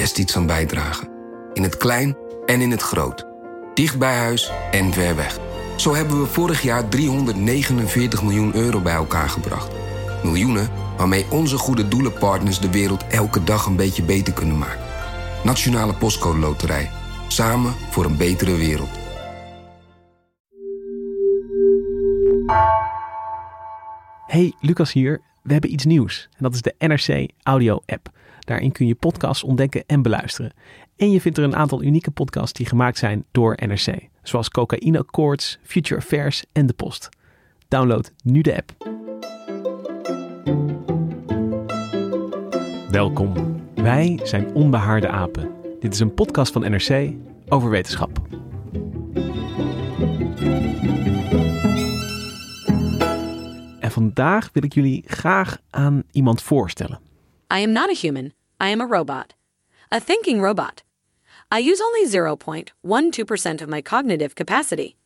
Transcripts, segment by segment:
best iets aan bijdragen. In het klein en in het groot. Dicht bij huis en ver weg. Zo hebben we vorig jaar 349 miljoen euro bij elkaar gebracht. Miljoenen waarmee onze goede doelenpartners de wereld elke dag een beetje beter kunnen maken. Nationale Postcode Loterij. Samen voor een betere wereld. Hey, Lucas hier. We hebben iets nieuws. En dat is de NRC Audio App. Daarin kun je podcasts ontdekken en beluisteren. En je vindt er een aantal unieke podcasts die gemaakt zijn door NRC. Zoals Cocaïne Accords, Future Affairs en De Post. Download nu de app. Welkom. Wij zijn Onbehaarde Apen. Dit is een podcast van NRC over wetenschap. En vandaag wil ik jullie graag aan iemand voorstellen. I am not a human. I am a robot. A thinking robot. I use only 0.12% of my cognitive capacity.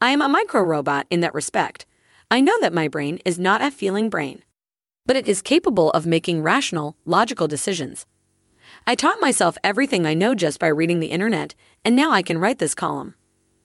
I am a micro robot in that respect. I know that my brain is not a feeling brain, but it is capable of making rational, logical decisions. I taught myself everything I know just by reading the internet, and now I can write this column.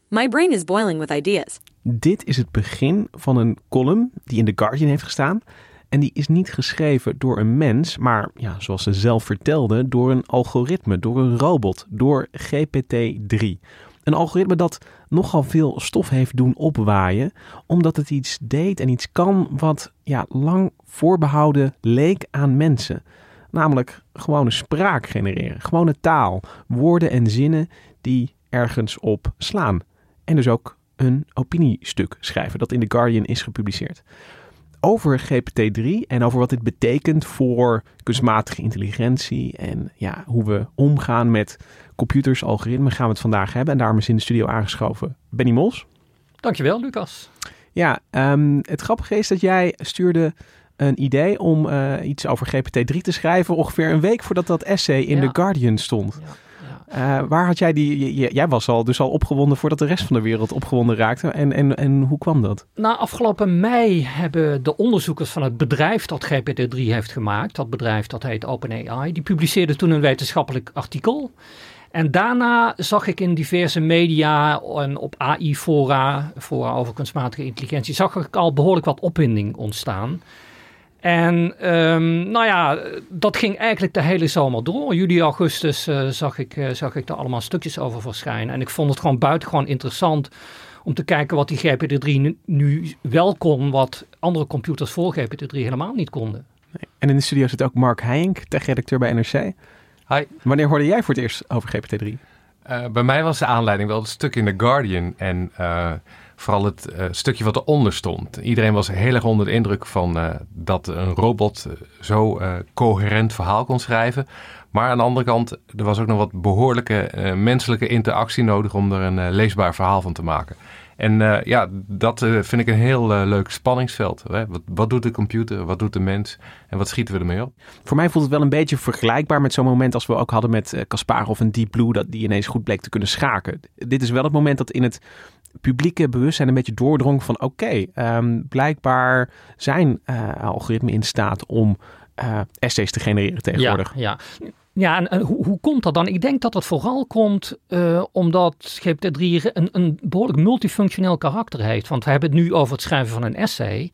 My brain is boiling with ideas. Dit is het begin van een column die in The Guardian heeft gestaan. En die is niet geschreven door een mens, maar ja, zoals ze zelf vertelde, door een algoritme, door een robot, door GPT-3. Een algoritme dat nogal veel stof heeft doen opwaaien, omdat het iets deed en iets kan wat ja, lang voorbehouden leek aan mensen. Namelijk gewone spraak genereren, gewone taal, woorden en zinnen die ergens op slaan. En dus ook een opiniestuk schrijven dat in The Guardian is gepubliceerd over GPT-3 en over wat dit betekent voor kunstmatige intelligentie en ja, hoe we omgaan met computers, algoritmen, gaan we het vandaag hebben. En daarom is in de studio aangeschoven Benny Mols. Dankjewel, Lucas. Ja, um, het grappige is dat jij stuurde een idee om uh, iets over GPT-3 te schrijven ongeveer een week voordat dat essay in ja. The Guardian stond. Ja. Uh, waar had jij die, jij was al dus al opgewonden voordat de rest van de wereld opgewonden raakte. En, en, en hoe kwam dat? Nou, afgelopen mei hebben de onderzoekers van het bedrijf dat GPT-3 heeft gemaakt, dat bedrijf dat heet OpenAI, die publiceerden toen een wetenschappelijk artikel. En daarna zag ik in diverse media en op AI-fora, fora over kunstmatige intelligentie, zag ik al behoorlijk wat opwinding ontstaan. En um, nou ja, dat ging eigenlijk de hele zomer door. Juli, augustus uh, zag, ik, uh, zag ik er allemaal stukjes over verschijnen. En ik vond het gewoon buitengewoon interessant om te kijken wat die GPT-3 nu, nu, wel kon, wat andere computers voor GPT-3 helemaal niet konden. Nee. En in de studio zit ook Mark Heijink, tech-redacteur bij NRC. Hi. Wanneer hoorde jij voor het eerst over GPT-3? Uh, bij mij was de aanleiding wel het stuk in The Guardian en vooral het uh, stukje wat eronder stond. Iedereen was heel erg onder de indruk van uh, dat een robot zo uh, coherent verhaal kon schrijven. Maar aan de andere kant, er was ook nog wat behoorlijke menselijke interactie nodig om er een leesbaar verhaal van te maken. En ja, dat vind ik een heel leuk spanningsveld. Hè? Wat, wat, doet de computer, wat doet de mens en wat schieten we ermee op? Voor mij voelt het wel een beetje vergelijkbaar met zo'n moment als we ook hadden met Kasparov en Deep Blue, dat die ineens goed bleek te kunnen schaken. Dit is wel het moment dat in het publieke bewustzijn een beetje doordrong van oké, okay, um, blijkbaar zijn uh, algoritmen in staat om uh, essays te genereren tegenwoordig. Ja, ja. Ja, en, hoe, hoe, komt dat dan? Ik denk dat het vooral komt uh, omdat GPT-3 een, een behoorlijk multifunctioneel karakter heeft. Want we hebben het nu over het schrijven van een essay.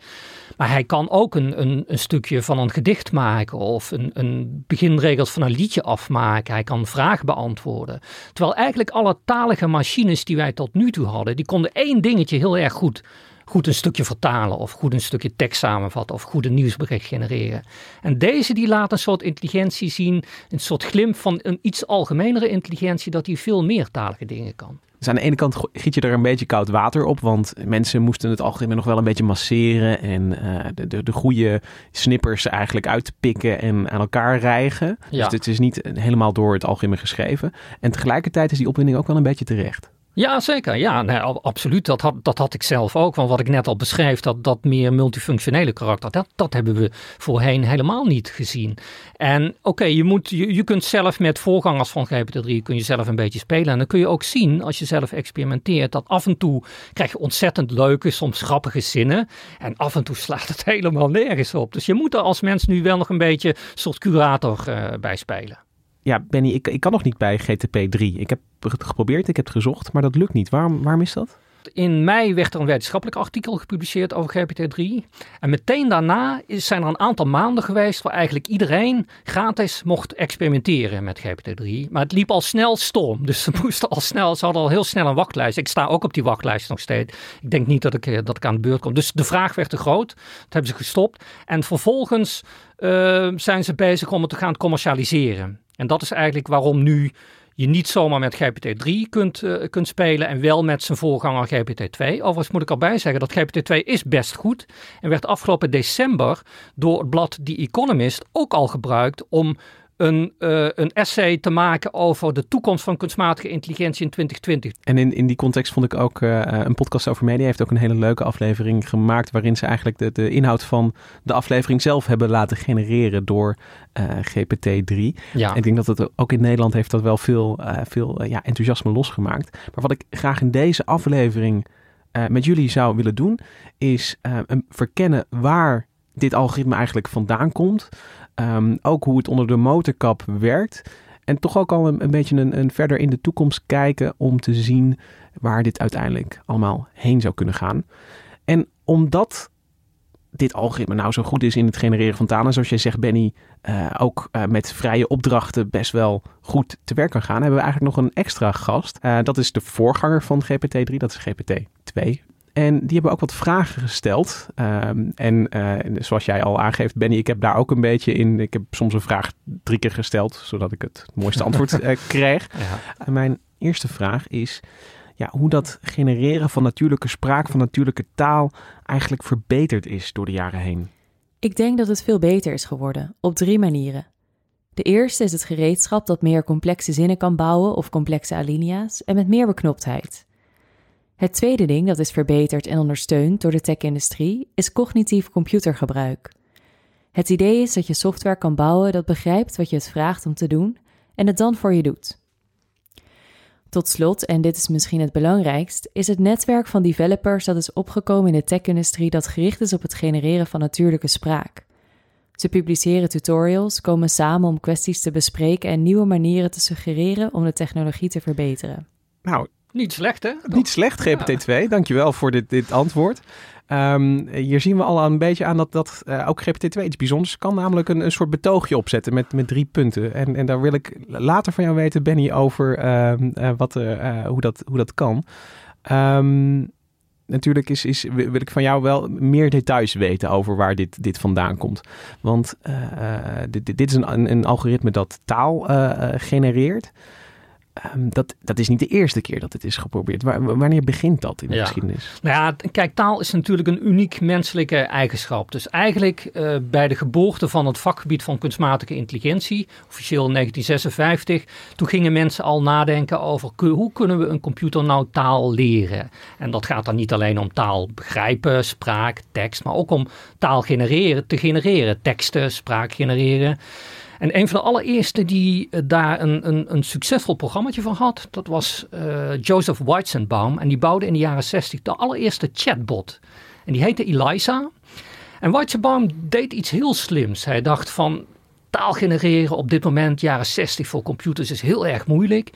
Maar hij kan ook een, een, een stukje van een gedicht maken of een, een beginregels van een liedje afmaken. Hij kan vragen beantwoorden. Terwijl eigenlijk alle talige machines die wij tot nu toe hadden, die konden één dingetje heel erg goed goed een stukje vertalen of goed een stukje tekst samenvatten of goed een nieuwsbericht genereren. En deze die laat een soort intelligentie zien, een soort glimp van een iets algemenere intelligentie dat hij veel meertalige dingen kan. Dus aan de ene kant giet je er een beetje koud water op, want mensen moesten het algemeen nog wel een beetje masseren en uh, de, de, de, goede snippers eigenlijk uitpikken en aan elkaar rijgen. Ja. Dus het is niet helemaal door het algemeen geschreven. En tegelijkertijd is die opwinding ook wel een beetje terecht. Ja, zeker. Ja, nee, absoluut. Dat had, dat had ik zelf ook. Want wat ik net al beschreef, dat, dat meer multifunctionele karakter, dat, dat hebben we voorheen helemaal niet gezien. En oké, je moet je, je kunt zelf met voorgangers van GPT-3 kun je zelf een beetje spelen. En dan kun je ook zien, als je zelf experimenteert, dat af en toe krijg je ontzettend leuke, soms grappige zinnen. En af en toe slaat het helemaal nergens op. Dus je moet er als mens nu wel nog een beetje soort curator uh, bij spelen ja, Benny, ik, ik kan nog niet bij GTP 3. Ik heb het geprobeerd, ik heb het gezocht, maar dat lukt niet. Waarom, waarom is dat? In mei werd er een wetenschappelijk artikel gepubliceerd over GPT-3. En meteen daarna is, zijn er een aantal maanden geweest waar eigenlijk iedereen gratis mocht experimenteren met GPT-3. Maar het liep al snel storm. Dus ze moesten al snel, ze hadden al heel snel een wachtlijst. Ik sta ook op die wachtlijst nog steeds. Ik denk niet dat ik, eh, dat ik aan de beurt kom. Dus de vraag werd te groot. Dat hebben ze gestopt. En vervolgens uh, zijn ze bezig om het te gaan commercialiseren. En dat is eigenlijk waarom nu je niet zomaar met GPT-3 kunt, uh, kunt spelen en wel met zijn voorganger GPT-2. Overigens moet ik erbij zeggen dat GPT-2 is best goed en werd afgelopen december door het blad The Economist ook al gebruikt om een, uh, een essay te maken over de toekomst van kunstmatige intelligentie in 2020. En in, in die context vond ik ook uh, een podcast over media heeft ook een hele leuke aflevering gemaakt waarin ze eigenlijk de, de inhoud van de aflevering zelf hebben laten genereren door uh, GPT-3. Ja. En ik denk dat het ook in Nederland heeft dat wel veel, veel ja, enthousiasme losgemaakt. Maar wat ik graag in deze aflevering met jullie zou willen doen, is een verkennen waar dit algoritme eigenlijk vandaan komt. Um, ook hoe het onder de motorkap werkt. En toch ook al een, beetje een, verder in de toekomst kijken om te zien waar dit uiteindelijk allemaal heen zou kunnen gaan. En omdat dit algoritme nou zo goed is in het genereren van talen, zoals jij zegt, Benny, uh, ook uh, met vrije opdrachten best wel goed te werk kan gaan, hebben we eigenlijk nog een extra gast. Uh, dat is de voorganger van GPT-3, dat is GPT-2. En die hebben ook wat vragen gesteld. Um, en uh, zoals jij al aangeeft, Benny, ik heb daar ook een beetje in. Ik heb soms een vraag drie keer gesteld, zodat ik het mooiste antwoord uh, kreeg. Ja. mijn eerste vraag is ja, hoe dat genereren van natuurlijke spraak, van natuurlijke taal, eigenlijk verbeterd is door de jaren heen. Ik denk dat het veel beter is geworden, op drie manieren. De eerste is het gereedschap dat meer complexe zinnen kan bouwen of complexe alinea's en met meer beknoptheid. Het tweede ding dat is verbeterd en ondersteund door de tech-industrie is cognitief computergebruik. Het idee is dat je software kan bouwen dat begrijpt wat je het vraagt om te doen en het dan voor je doet. Tot slot, en dit is misschien het belangrijkst, is het netwerk van developers dat is opgekomen in de tech-industrie dat gericht is op het genereren van natuurlijke spraak. Ze publiceren tutorials, komen samen om kwesties te bespreken en nieuwe manieren te suggereren om de technologie te verbeteren. Nou, niet slecht, hè? Niet slecht, GPT-2. Dankjewel voor dit, dit antwoord. Um, hier zien we al een beetje aan dat, dat uh, ook GPT-2 iets bijzonders kan. Namelijk een, een soort betoogje opzetten met, met drie punten. En, en daar wil ik later van jou weten, Benny, over uh, uh, wat, hoe, dat, hoe dat kan. Um, natuurlijk is, is, wil ik van jou wel meer details weten over waar dit, dit vandaan komt. Want dit, dit is een, een algoritme dat taal genereert. Um, dat, dat is niet de eerste keer dat het is geprobeerd. wanneer begint dat in de geschiedenis? Nou ja, kijk, taal is natuurlijk een uniek menselijke eigenschap. Dus eigenlijk uh, bij de geboorte van het vakgebied van kunstmatige intelligentie, officieel in 1956, toen gingen mensen al nadenken over hoe kunnen we een computer nou taal leren. En dat gaat dan niet alleen om taal begrijpen, spraak, tekst, maar ook om taal genereren, te genereren, teksten, spraak genereren. En een van de allereerste die uh, daar een, een, een succesvol programmaatje van had, dat was uh, Joseph Weizenbaum. En die bouwde in de jaren 60 de allereerste chatbot. En die heette Eliza. En Weizenbaum deed iets heel slims. Hij dacht van, taal genereren op dit moment, jaren 60 voor computers, is heel erg moeilijk.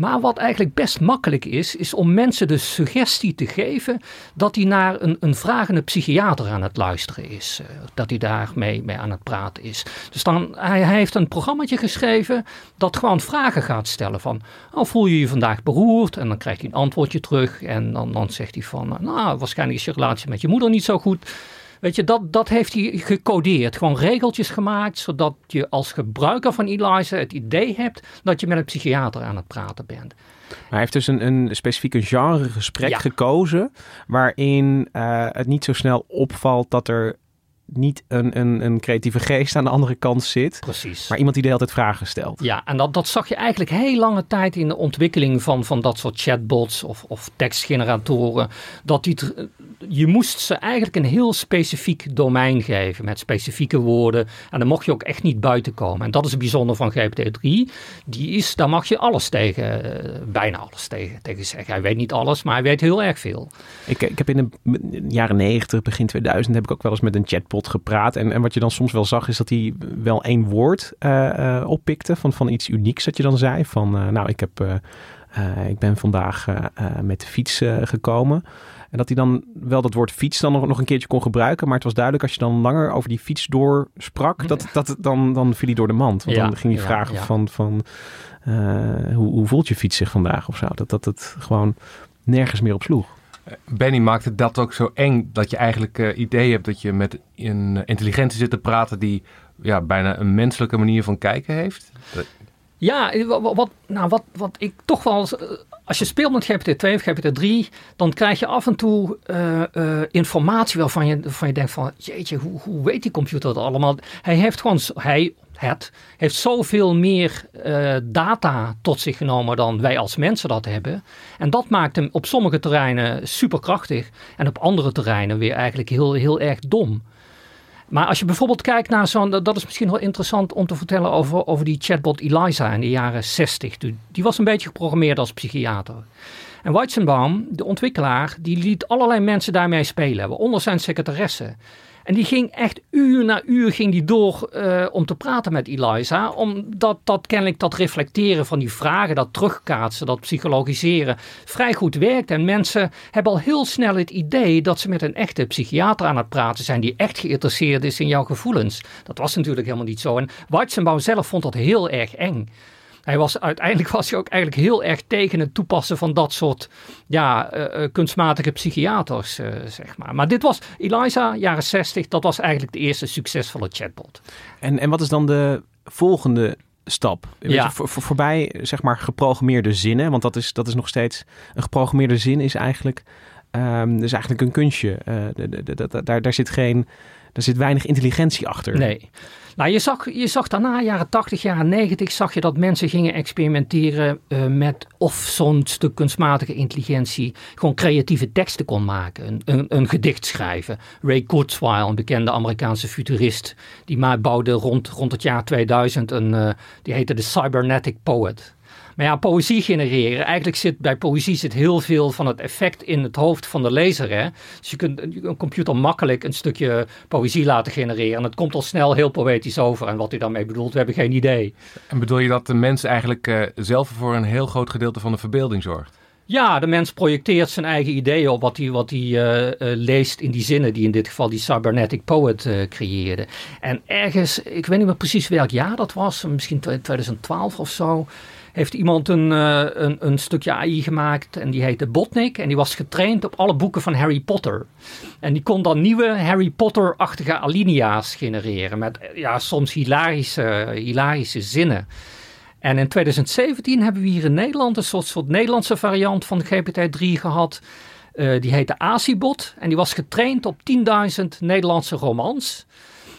Maar wat eigenlijk best makkelijk is, is om mensen de suggestie te geven dat hij naar een, een vragende psychiater aan het luisteren is. Uh, dat hij daarmee mee aan het praten is. Dus dan, hij, hij heeft een programmaatje geschreven dat gewoon vragen gaat stellen van, oh, voel je je vandaag beroerd? En dan krijgt hij een antwoordje terug en dan, dan zegt hij van, nou, waarschijnlijk is je relatie met je moeder niet zo goed. Weet je, dat, dat heeft hij gecodeerd. Gewoon regeltjes gemaakt, zodat je als gebruiker van Eliza het idee hebt dat je met een psychiater aan het praten bent. hij heeft dus een, een specifieke genre gesprek gekozen, waarin uh, het niet zo snel opvalt dat er niet een, een, een creatieve geest aan de andere kant zit. Precies. Maar iemand die de hele tijd vragen stelt. Ja, en dat, dat zag je eigenlijk heel lange tijd in de ontwikkeling van, van dat soort chatbots of, of tekstgeneratoren. Dat die, je moest ze eigenlijk een heel specifiek domein geven met specifieke woorden. En dan mocht je ook echt niet buiten komen. En dat is het bijzonder van GPT-3. Die is, daar mag je alles tegen, eh, bijna alles tegen, tegen zeggen. Hij weet niet alles, maar hij weet heel erg veel. Ik, ik heb in de jaren 90, begin 2000, heb ik ook wel eens met een chatbot gepraat. En, en wat je dan soms wel zag, is dat hij wel één woord uh, uh, oppikte van, van iets unieks dat je dan zei. Van, nou, ik, heb, ik ben vandaag met de fiets gekomen. En dat hij dan wel dat woord fiets dan nog, nog een keertje kon gebruiken. Maar het was duidelijk als je dan langer over die fiets doorsprak, dat, dat, dan, dan viel hij door de mand. Want dan ging hij vragen van, van hoe, hoe voelt je fiets zich vandaag of zo. Dat, dat het gewoon nergens meer op sloeg. Benny maakte dat ook zo eng dat je eigenlijk uh, idee hebt dat je met een intelligentie zit te praten die ja, bijna een menselijke manier van kijken heeft. Ja, wat, nou, wat, wat ik toch wel. Als je speelt met GPT-2 of GPT-3, dan krijg je af en toe uh, uh, informatie waarvan je, waarvan je denkt van, jeetje, hoe, hoe weet die computer dat allemaal? Hij heeft gewoon, hij, het, heeft zoveel meer uh, data tot zich genomen dan wij als mensen dat hebben. En dat maakt hem op sommige terreinen superkrachtig en op andere terreinen weer eigenlijk heel, heel erg dom. Maar als je bijvoorbeeld kijkt naar zo'n, dat is misschien wel interessant om te vertellen over, over die chatbot Eliza in de jaren 60. Die was een beetje geprogrammeerd als psychiater. En Weizenbaum, de ontwikkelaar, die liet allerlei mensen daarmee spelen, waaronder zijn secretaresse. En die ging echt uur na uur ging die door uh, om te praten met Eliza. Omdat dat kennelijk dat reflecteren van die vragen, dat terugkaatsen, dat psychologiseren vrij goed werkt. En mensen hebben al heel snel het idee dat ze met een echte psychiater aan het praten zijn. Die echt geïnteresseerd is in jouw gevoelens. Dat was natuurlijk helemaal niet zo. En Weizenbaum zelf vond dat heel erg eng. Hij was, uiteindelijk was hij ook eigenlijk heel erg tegen het toepassen van dat soort ja, uh, kunstmatige psychiaters, uh, zeg maar. Maar dit was Eliza, jaren 60, dat was eigenlijk de eerste succesvolle chatbot. En, en wat is dan de volgende stap. Ja. Je, voor, voor, voorbij zeg maar geprogrammeerde zinnen, want dat is, dat is nog steeds een geprogrammeerde zin is eigenlijk, um, is eigenlijk een kunstje. Uh, de, de, de, daar, daar zit geen, daar zit weinig intelligentie achter. Nee. Nou, je zag, je zag daarna, jaren 80, jaren 90, zag je dat mensen gingen experimenteren uh, met of zo'n stuk kunstmatige intelligentie gewoon creatieve teksten kon maken. Een, een, een, gedicht schrijven. Ray Kurzweil, een bekende Amerikaanse futurist, die bouwde rond, rond het jaar 2000 een, uh, die heette de Cybernetic Poet. Maar ja, poëzie genereren. Eigenlijk zit bij poëzie zit heel veel van het effect in het hoofd van de lezer. Hè? Dus je kunt een computer makkelijk een stukje poëzie laten genereren. En het komt al snel heel poëtisch over. En wat hij daarmee bedoelt, we hebben geen idee. En bedoel je dat de mens eigenlijk uh, zelf voor een heel groot gedeelte van de verbeelding zorgt? Ja, de mens projecteert zijn eigen ideeën op wat hij, wat hij uh, uh, leest in die zinnen die in dit geval die cybernetic poet uh, creëerde. En ergens, ik weet niet meer precies welk jaar dat was, misschien 2012 of zo, heeft iemand een, een, een, stukje AI gemaakt en die heette Botnik. En die was getraind op alle boeken van Harry Potter. En die kon dan nieuwe Harry Potter-achtige alinea's genereren met ja, soms hilarische, hilarische zinnen. En in 2017 hebben we hier in Nederland een soort, soort Nederlandse variant van GPT-3 gehad. Uh, die heette Acibot en die was getraind op 10.000 Nederlandse romans.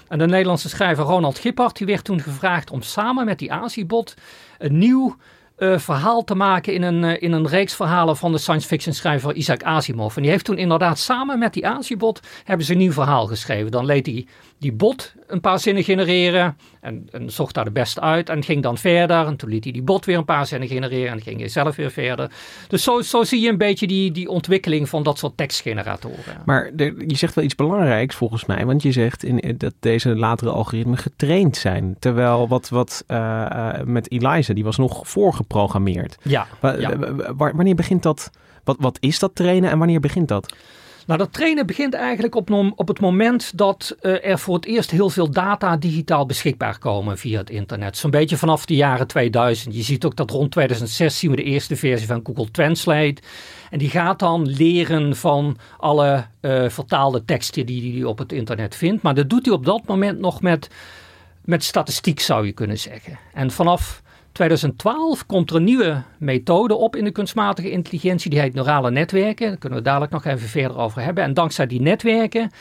En de Nederlandse schrijver Ronald Gippard die werd toen gevraagd om samen met die Acibot een nieuw uh, verhaal te maken in een, uh, in een reeks verhalen van de science fiction schrijver Isaac Asimov. En die heeft toen inderdaad samen met die Acibot hebben ze een nieuw verhaal geschreven. Dan leed die, die bot een paar zinnen genereren En, en zocht daar de beste uit en ging dan verder. En toen liet hij die bot weer een paar zinnen genereren en ging hij zelf weer verder. Dus zo, zo zie je een beetje die, die ontwikkeling van dat soort tekstgeneratoren. Maar je zegt wel iets belangrijks volgens mij, want je zegt in, dat deze latere algoritmen getraind zijn. Terwijl wat, wat uh, met Eliza, die was nog voorgeprogrammeerd. Ja, ja. Wanneer begint dat? Wat, wat is dat trainen en wanneer begint dat? Nou, dat trainen begint eigenlijk op, op het moment dat uh, er voor het eerst heel veel data digitaal beschikbaar komen via het internet. Zo'n beetje vanaf de jaren 2000. Je ziet ook dat rond 2006 zien we de eerste versie van Google Translate. En die gaat dan leren van alle uh, vertaalde teksten die hij op het internet vindt. Maar dat doet hij op dat moment nog met, met statistiek, zou je kunnen zeggen. En vanaf 2012 komt er een nieuwe methode op in de kunstmatige intelligentie. Die heet neurale netwerken. Daar kunnen we dadelijk nog even verder over hebben. En dankzij die netwerken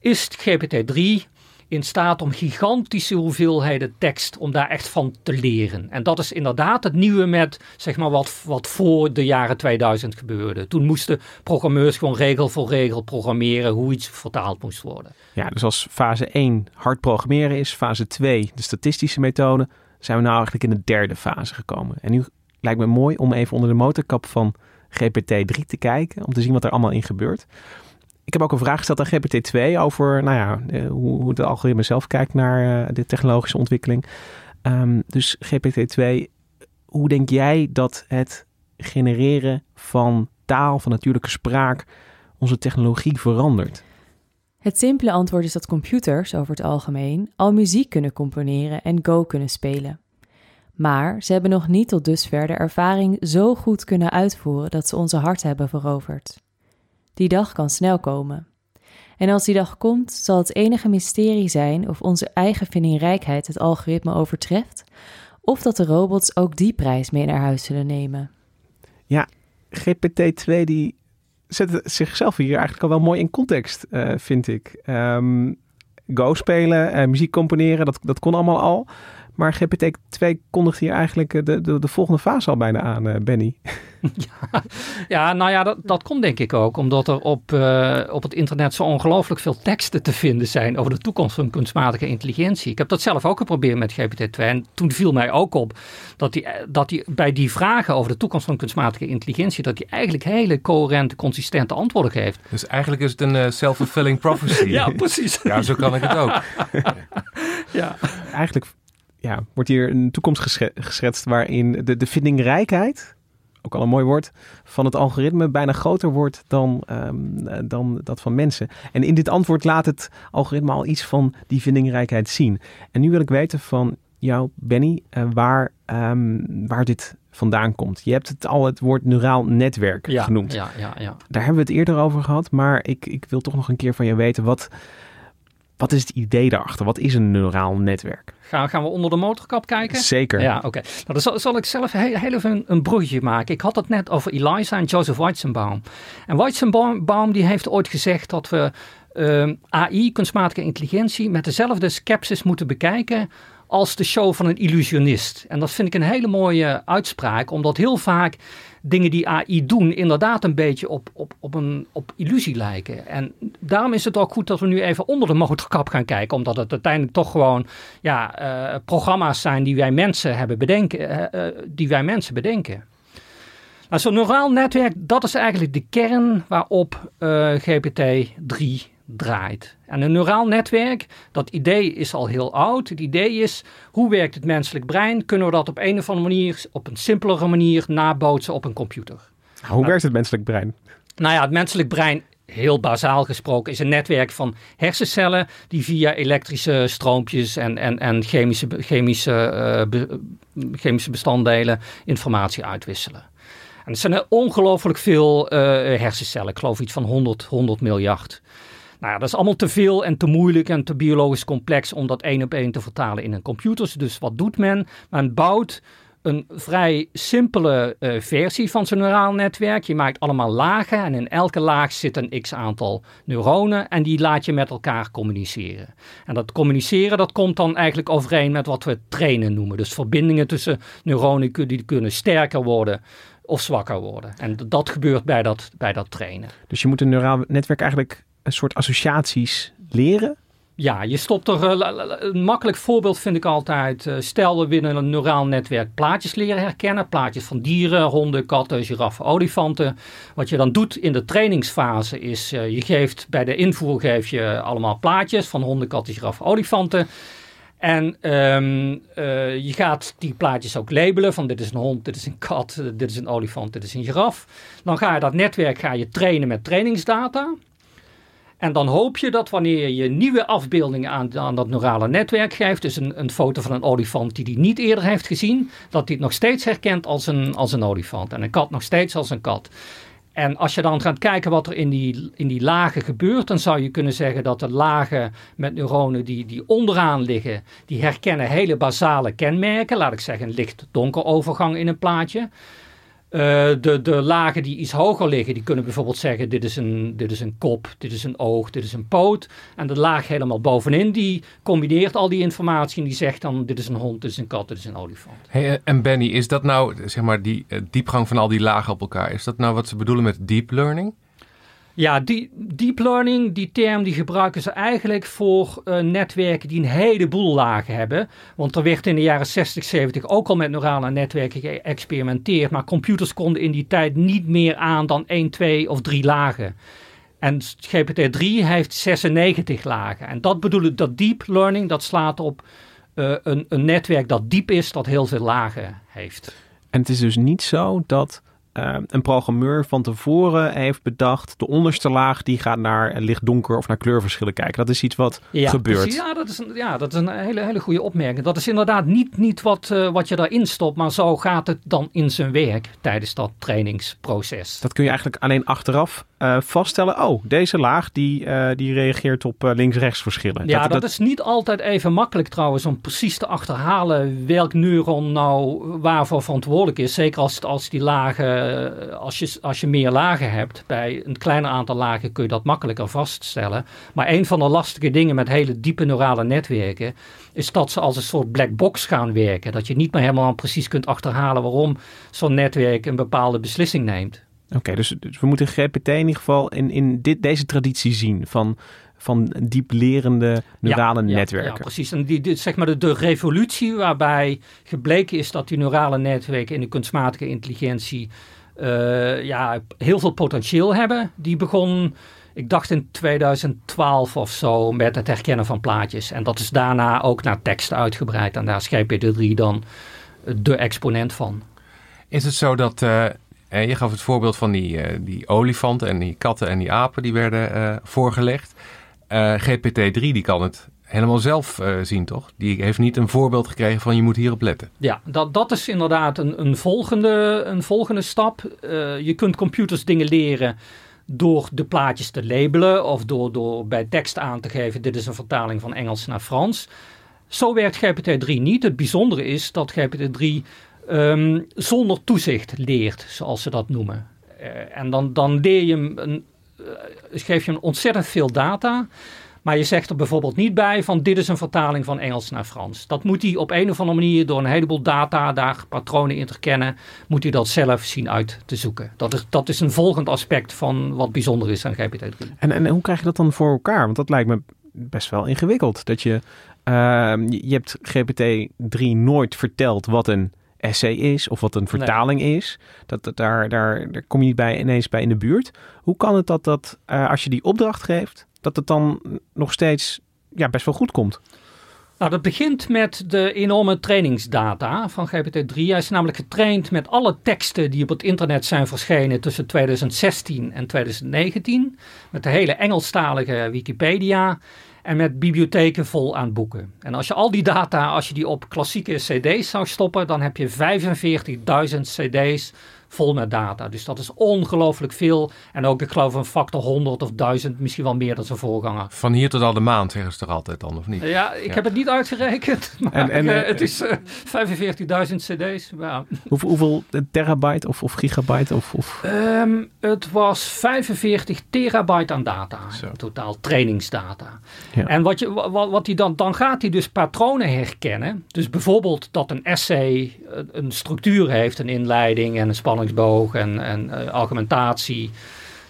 is GPT-3 in staat om gigantische hoeveelheden tekst, om daar echt van te leren. En dat is inderdaad het nieuwe met, zeg maar, wat, wat voor de jaren 2000 gebeurde. Toen moesten programmeurs gewoon regel voor regel programmeren hoe iets vertaald moest worden. Ja, dus als fase 1 hard programmeren is, fase 2 de statistische methode, zijn we nou eigenlijk in de derde fase gekomen. En nu lijkt me mooi om even onder de motorkap van GPT-3 te kijken, om te zien wat er allemaal in gebeurt. Ik heb ook een vraag gesteld aan GPT-2 over nou ja, eh, hoe, hoe de algoritme zelf kijkt naar uh, de technologische ontwikkeling. Um, dus GPT-2, hoe denk jij dat het genereren van taal, van natuurlijke spraak, onze technologie verandert? Het simpele antwoord is dat computers over het algemeen al muziek kunnen componeren en Go kunnen spelen. Maar ze hebben nog niet tot dusver de ervaring zo goed kunnen uitvoeren dat ze onze hart hebben veroverd. Die dag kan snel komen. En als die dag komt, zal het enige mysterie zijn of onze eigen vindingrijkheid het algoritme overtreft, of dat de robots ook die prijs mee naar huis zullen nemen. Ja, GPT-2 die zet zichzelf hier eigenlijk al wel mooi in context, uh, vind ik. Um, Go spelen, muziek componeren, dat, dat kon allemaal al. Maar GPT-2 kondigt hier eigenlijk eh, de, de, de, volgende fase al bijna aan, uh, Benny. Ja, ja, nou ja, dat, dat komt denk ik ook omdat er op, uh, op het internet zo ongelooflijk veel teksten te vinden zijn over de toekomst van kunstmatige intelligentie. Ik heb dat zelf ook geprobeerd met GPT-2 en toen viel mij ook op dat die, dat die bij die vragen over de toekomst van kunstmatige intelligentie, dat hij eigenlijk hele coherente, consistente antwoorden geeft. Dus eigenlijk is het een uh, self-fulfilling prophecy. ja, precies. Ja, zo kan ik het ook. ja. Eigenlijk ja, wordt hier een toekomst geschetst waarin de, de vindingrijkheid, ook al een mooi woord, van het algoritme bijna groter wordt dan, um, dan dat van mensen. En in dit antwoord laat het algoritme al iets van die vindingrijkheid zien. En nu wil ik weten van jou, Benny, uh, waar, um, waar dit vandaan komt. Je hebt het al het woord neuraal netwerk ja, genoemd. Ja, ja, ja. Daar hebben we het eerder over gehad, maar ik, ik wil toch nog een keer van je weten wat wat is het idee daarachter? Wat is een neuraal netwerk? Gaan, gaan we onder de motorkap kijken? Zeker. Ja, oké. Nou, dan zal, zal, ik zelf heel, heel even een, een bruggetje maken. Ik had het net over Eliza en Joseph Weizenbaum. En Weizenbaum die heeft ooit gezegd dat we uh, ehm, AI, kunstmatige intelligentie, met dezelfde skepsis moeten bekijken als de show van een illusionist. En dat vind ik een hele mooie uitspraak, omdat heel vaak dingen die AI doen inderdaad een beetje op, op, op een op illusie lijken. En daarom is het ook goed dat we nu even onder de motorkap gaan kijken, omdat het uiteindelijk toch gewoon ja, uh, programma's zijn die wij mensen hebben bedenken, uh, die wij mensen bedenken. Nou, zo'n neuraal netwerk, dat is eigenlijk de kern waarop GPT-3 draait. En een neuraal netwerk, dat idee is al heel oud. Het idee is, hoe werkt het menselijk brein? Kunnen we dat op een of andere manier, op een simpelere manier, nabootsen op een computer? Hoe nou, werkt het menselijk brein? Nou ja, het menselijk brein, heel bazaal gesproken, is een netwerk van hersencellen die via elektrische stroompjes en, en, en chemische, chemische, uh, chemische bestanddelen informatie uitwisselen. En er zijn ongelooflijk veel uh, hersencellen, ik geloof iets van 100, 100 miljard. Nou ja, dat is allemaal te veel en te moeilijk en te biologisch complex om dat één op één te vertalen in een computer. Dus wat doet men? Men bouwt een vrij simpele uh, versie van zijn neuraal netwerk. Je maakt allemaal lagen en in elke laag zit een x aantal neuronen en die laat je met elkaar communiceren. En dat communiceren dat komt dan eigenlijk overeen met wat we trainen noemen. Dus verbindingen tussen neuronen die kunnen sterker worden of zwakker worden. En dat gebeurt bij dat, bij dat trainen. Dus je moet een neuraal netwerk eigenlijk een soort associaties leren Ja, je stopt er. eh, een makkelijk voorbeeld vind ik altijd. eh, stel, we willen een neuraal netwerk plaatjes leren herkennen. Plaatjes van dieren, honden, katten, giraffen, olifanten. Wat je dan doet in de trainingsfase is. eh, je geeft bij de invoer geef je allemaal plaatjes van honden, katten, giraffen, olifanten. En ehm, eh, je gaat die plaatjes ook labelen van dit is een hond, dit is een kat, dit is een olifant, dit is een giraf. Dan ga je dat netwerk ga je trainen met trainingsdata. En dan hoop je dat wanneer je nieuwe afbeeldingen aan, aan dat neurale netwerk geeft, dus een, een foto van een olifant die hij niet eerder heeft gezien, dat hij het nog steeds herkent als een, als een olifant en een kat nog steeds als een kat. En als je dan gaat kijken wat er in die, in die lagen gebeurt, dan zou je kunnen zeggen dat de lagen met neuronen die, die onderaan liggen, die herkennen hele basale kenmerken. Laat ik zeggen, licht-donker overgang in een plaatje. Eh, de, de lagen die iets hoger liggen, die kunnen bijvoorbeeld zeggen: dit is, een, dit is een kop, dit is een oog, dit is een poot. En de laag helemaal bovenin, die combineert al die informatie en die zegt dan: dit is een hond, dit is een kat, dit is een olifant. Hey, eh, en Benny, is dat nou, zeg maar, die eh, diepgang van al die lagen op elkaar, is dat nou wat ze bedoelen met deep learning? Ja, die, deep learning, die term, die gebruiken ze eigenlijk voor eh, netwerken die een heleboel lagen hebben. Want er werd in de jaren 60, 70 ook al met neurale netwerken geëxperimenteerd. Maar computers konden in die tijd niet meer aan dan 1, 2 of 3 lagen. En GPT-3 heeft 96 lagen. En dat bedoel ik, dat deep learning, dat slaat op eh, een, een netwerk dat diep is, dat heel veel lagen heeft. En het is dus niet zo dat eh, een programmeur van tevoren heeft bedacht... de onderste laag die gaat naar licht-donker of naar kleurverschillen kijken. Dat is iets wat gebeurt. Ja, dat is een, ja, dat is een hele, hele goede opmerking. Dat is inderdaad niet, niet wat, eh, wat je daarin stopt, maar zo gaat het dan in zijn werk tijdens dat trainingsproces. Dat kun je eigenlijk alleen achteraf eh, vaststellen. Oh, deze laag die, eh, die reageert op links-rechts verschillen. Ja, dat, is niet altijd even makkelijk trouwens om precies te achterhalen welk neuron nou waarvoor verantwoordelijk is. Zeker als, als die lagen, eh, als je, als je meer lagen hebt. Bij een kleiner aantal lagen kun je dat makkelijker vaststellen. Maar een van de lastige dingen met hele diepe neurale netwerken is dat ze als een soort black box gaan werken. Dat je niet meer helemaal precies kunt achterhalen waarom zo'n netwerk een bepaalde beslissing neemt. Oké, dus, dus we moeten GPT in ieder geval in, in dit, deze traditie zien van, van diep lerende neurale Ja, ja, netwerken. Ja, precies. En die, die, zeg maar de, de revolutie waarbij gebleken is dat die neurale netwerken in de kunstmatige intelligentie eh, ja, heel veel potentieel hebben. Die begon, ik dacht in 2012 of zo, met het herkennen van plaatjes. En dat is daarna ook naar tekst uitgebreid. En daar is GPT-3 dan de exponent van. Is het zo dat, eh, je gaf het voorbeeld van die, eh, die olifanten en die katten en die apen die werden voorgelegd. Eh, GPT-3 die kan het helemaal zelf eh, zien, toch? Die heeft niet een voorbeeld gekregen van je moet hierop letten. Ja, dat, dat is inderdaad een, een, volgende, een volgende stap. Eh, je kunt computers dingen leren door de plaatjes te labelen of door, door bij tekst aan te geven: dit is een vertaling van Engels naar Frans. Zo werkt GPT-3 niet. Het bijzondere is dat GPT-3 ehm, zonder toezicht leert, zoals ze dat noemen. Eh, en dan, dan leer je hem een, geef je hem ontzettend veel data. Maar je zegt er bijvoorbeeld niet bij van dit is een vertaling van Engels naar Frans. Dat moet hij op een of andere manier door een heleboel data, daar patronen in te herkennen, moet hij dat zelf zien uit te zoeken. Dat is, dat is een volgend aspect van wat bijzonder is aan GPT-3. En, en hoe krijg je dat dan voor elkaar? Want dat lijkt me best wel ingewikkeld. Dat je, ehm, je hebt GPT-3 nooit verteld wat een essay is of wat een vertaling is. Dat, dat, daar, daar, daar kom je niet bij, ineens bij in de buurt. Hoe kan het dat, dat eh, als je die opdracht geeft, dat het dan nog steeds ja, best wel goed komt? Nou, dat begint met de enorme trainingsdata van GPT-3. Hij is namelijk getraind met alle teksten die op het internet zijn verschenen tussen 2016 en 2019. Met de hele Engelstalige Wikipedia en met bibliotheken vol aan boeken. En als je al die data, als je die op klassieke cd's zou stoppen, dan heb je 45.000 cd's vol met data. Dus dat is ongelooflijk veel. En ook, ik geloof, een factor 100 of 1000, misschien wel meer dan zijn voorganger. Van hier tot al de maan, zeggen ze toch altijd dan, of niet? Ja, ik Ja. heb het niet uitgerekend. Maar En- en, eh, eh, het is eh, 45.000 cd's. Ja. Hoeveel, hoeveel terabyte of, of gigabyte of, of Ehm, het was 45 terabyte aan data. Zo. Totaal trainingsdata. Ja. En wat, je, wat, wat hij dan, dan gaat hij dus patronen herkennen. Dus bijvoorbeeld dat een essay een, een structuur heeft. Een inleiding en een spanningsboog en, en eh, argumentatie.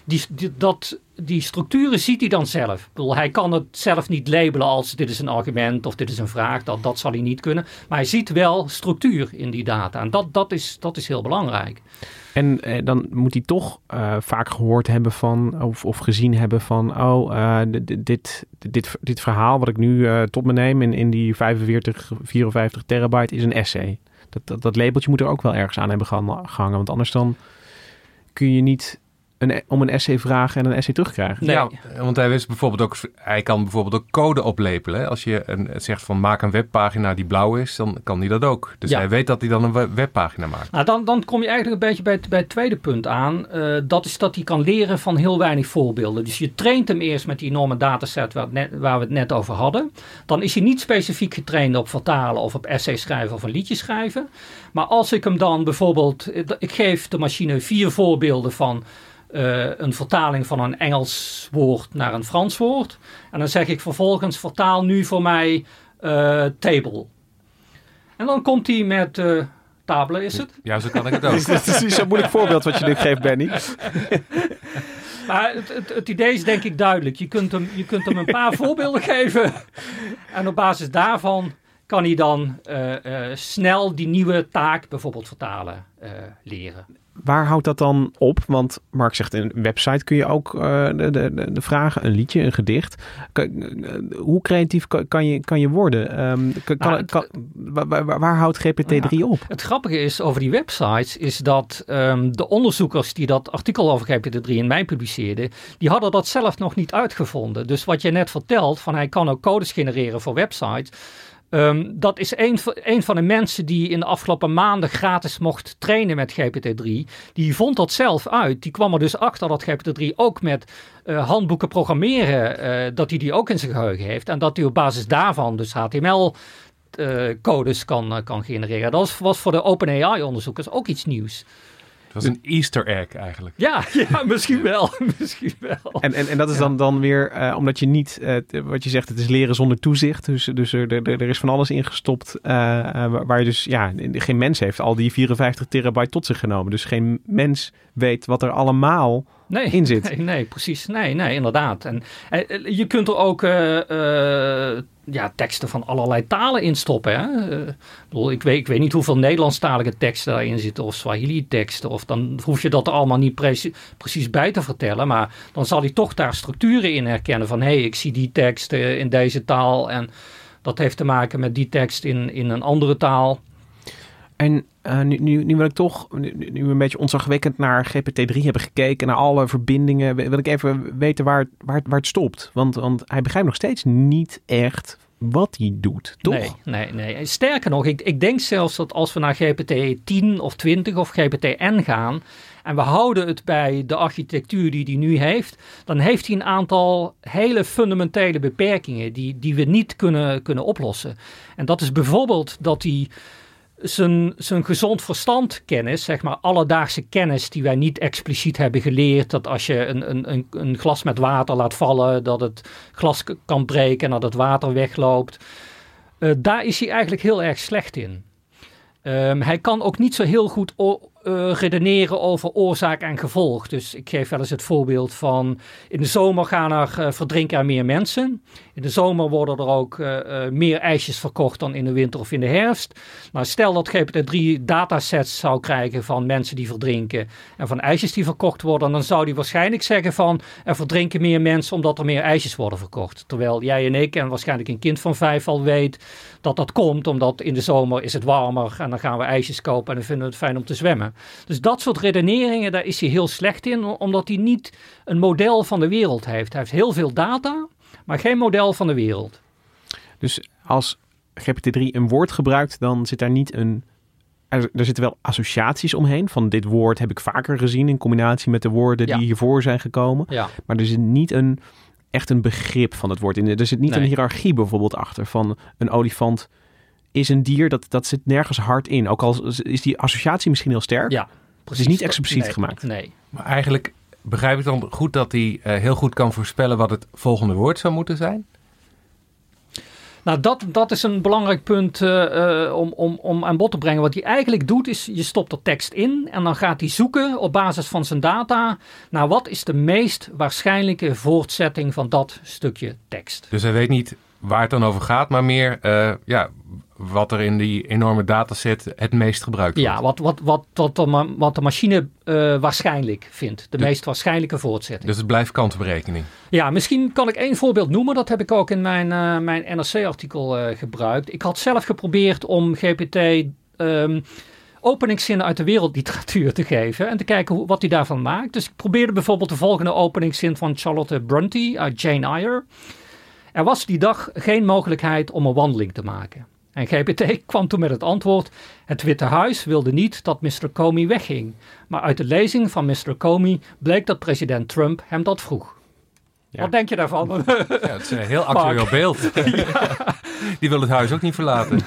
die, dat, die structuren ziet hij dan zelf. Hij kan het zelf niet labelen als dit is een argument of dit is een vraag. Dat, dat zal hij niet kunnen. Maar hij ziet wel structuur in die data. En dat, dat, is, dat is heel belangrijk. En eh, dan moet hij toch uh, vaak gehoord hebben van, of, of gezien hebben van, oh, dit, dit, dit, dit verhaal wat ik nu tot me neem in, in die 45, 54 terabyte is een essay. Dat, dat, labeltje moet er ook wel ergens aan hebben gehangen, want anders dan kun je niet een, om een essay vragen en een essay terugkrijgen. Nee. Ja, want hij wist bijvoorbeeld ook, hij kan bijvoorbeeld ook code oplepelen. Als je een, zegt van maak een webpagina die blauw is, dan kan hij dat ook. Dus hij weet dat hij dan een webpagina maakt. Nou, dan, dan kom je eigenlijk een beetje bij het, bij het tweede punt aan. Uh, dat is dat hij kan leren van heel weinig voorbeelden. Dus je traint hem eerst met die enorme dataset waar, net, waar we het net over hadden. Dan is hij niet specifiek getraind op vertalen of op essay schrijven of een liedje schrijven. Maar als ik hem dan bijvoorbeeld, ik geef de machine vier voorbeelden van uh, een vertaling van een Engels woord naar een Frans woord. En dan zeg ik vervolgens vertaal nu voor mij uh, table. En dan komt hij met uh, table is het? Ja, zo kan ik het ook. Het is niet zo'n moeilijk voorbeeld wat je nu geeft, Benny. maar het, het, het, idee is denk ik duidelijk. Je kunt hem, je kunt hem een paar voorbeelden geven. En op basis daarvan kan hij dan snel die nieuwe taak, bijvoorbeeld vertalen, leren waar houdt dat dan op? Want Mark zegt, in een website kun je ook uh, de, de, de, vragen, een liedje, een gedicht. Kan, uh, hoe creatief kan, kan, je, kan je worden? Um, kan, nou, het, kan, waar, waar, waar, houdt GPT-3 ja, op? Het grappige is over die websites, is dat um, de onderzoekers die dat artikel over GPT-3 in mij publiceerden, die hadden dat zelf nog niet uitgevonden. Dus wat je net vertelt, van hij kan ook codes genereren voor websites Um, dat is een, van de mensen die in de afgelopen maanden gratis mocht trainen met GPT-3. Die vond dat zelf uit. Die kwam er dus achter dat GPT-3 ook met uh, handboeken programmeren, uh, dat hij die ook in zijn geheugen heeft. En dat hij op basis daarvan dus HTML uh, codes kan, kan genereren. Dat was voor de OpenAI-onderzoekers ook iets nieuws. Dat is een easter egg eigenlijk. Ja, ja misschien wel. misschien wel. En, en, en dat is dan, dan weer uh, omdat je niet, uh, wat je zegt, het is leren zonder toezicht. Dus, dus er, er, er is van alles ingestopt uh, waar je dus, ja, geen mens heeft al die 54 terabyte tot zich genomen. Dus geen mens weet wat er allemaal nee, in zit. Nee, nee, precies. Nee, nee, inderdaad. En je kunt er ook ja, teksten van allerlei talen instoppen. Hè? Uh, bedoel, ik, weet, ik weet niet hoeveel Nederlandstalige teksten daarin zitten of Swahili-teksten. Of dan hoef je dat er allemaal niet precies, precies bij te vertellen. Maar dan zal hij toch daar structuren in herkennen. Van hé, hey, ik zie die tekst in deze taal. En dat heeft te maken met die tekst in, in een andere taal. En uh, nu, nu, wil ik toch, nu, nu een beetje onzagwekkend naar GPT-3 hebben gekeken, naar alle verbindingen, wil ik even weten waar, waar, waar het stopt. Want, want hij begrijpt nog steeds niet echt wat hij doet, toch? Nee, nee, nee. Sterker nog, ik, ik denk zelfs dat als we naar GPT 10 of 20 of GPT-N gaan en we houden het bij de architectuur die hij nu heeft, dan heeft hij een aantal hele fundamentele beperkingen die, die we niet kunnen, kunnen oplossen. En dat is bijvoorbeeld dat hij zijn, gezond verstand kennis, zeg maar alledaagse kennis die wij niet expliciet hebben geleerd. Dat als je een, een, een glas met water laat vallen, dat het glas kan breken en dat het water wegloopt. Uh, daar is hij eigenlijk heel erg slecht in. Um, hij kan ook niet zo heel goed uh, redeneren over oorzaak en gevolg. Dus ik geef wel eens het voorbeeld van in de zomer gaan er uh, verdrinken er meer mensen. In de zomer worden er ook uh, meer ijsjes verkocht dan in de winter of in de herfst. Nou, stel dat GPT-3 datasets zou krijgen van mensen die verdrinken en van ijsjes die verkocht worden, dan zou die waarschijnlijk zeggen van er verdrinken meer mensen omdat er meer ijsjes worden verkocht. Terwijl jij en ik en waarschijnlijk een kind van vijf al weet dat dat komt omdat in de zomer is het warmer en dan gaan we ijsjes kopen en dan vinden we het fijn om te zwemmen. Dus dat soort redeneringen, daar is hij heel slecht in, omdat hij niet een model van de wereld heeft. Hij heeft heel veel data, maar geen model van de wereld. Dus als GPT-3 een woord gebruikt, dan zit daar niet een. Er, er, zitten wel associaties omheen. Van dit woord heb ik vaker gezien in combinatie met de woorden die hiervoor zijn gekomen. Ja. Maar er zit niet een echt een begrip van het woord in. Er zit niet nee. een hiërarchie bijvoorbeeld achter van een olifant is een dier, dat, dat zit nergens hard in. Ook al is die associatie misschien heel sterk. Ja, precies. Het is niet expliciet nee, gemaakt. Nee. Maar eigenlijk begrijp ik dan goed dat hij uh, heel goed kan voorspellen wat het volgende woord zou moeten zijn? Nou, dat, dat is een belangrijk punt uh, uh, om, om, om aan bod te brengen. Wat hij eigenlijk doet, is je stopt er tekst in en dan gaat hij zoeken op basis van zijn data naar wat is de meest waarschijnlijke voortzetting van dat stukje tekst. Dus hij weet niet waar het dan over gaat, maar meer uh, ja, wat er in die enorme dataset het meest gebruikt wordt. Ja, wat, wat, wat, wat, de, wat de machine uh, waarschijnlijk vindt. De, de, meest waarschijnlijke voortzetting. Dus het blijft kantenberekening. Ja, misschien kan ik één voorbeeld noemen. Dat heb ik ook in mijn, uh, mijn NRC-artikel uh, gebruikt. Ik had zelf geprobeerd om GPT... Um, openingszinnen uit de wereldliteratuur te geven en te kijken hoe, wat hij daarvan maakt. Dus ik probeerde bijvoorbeeld de volgende openingszin van Charlotte Bronte uit Jane Eyre. Er was die dag geen mogelijkheid om een wandeling te maken. En GPT kwam toen met het antwoord: Het Witte Huis wilde niet dat Mr. Comey wegging. Maar uit de lezing van Mr. Comey bleek dat president Trump hem dat vroeg. Ja. Wat denk je daarvan? Ja, het is een heel actueel beeld. Die wil het huis ook niet verlaten.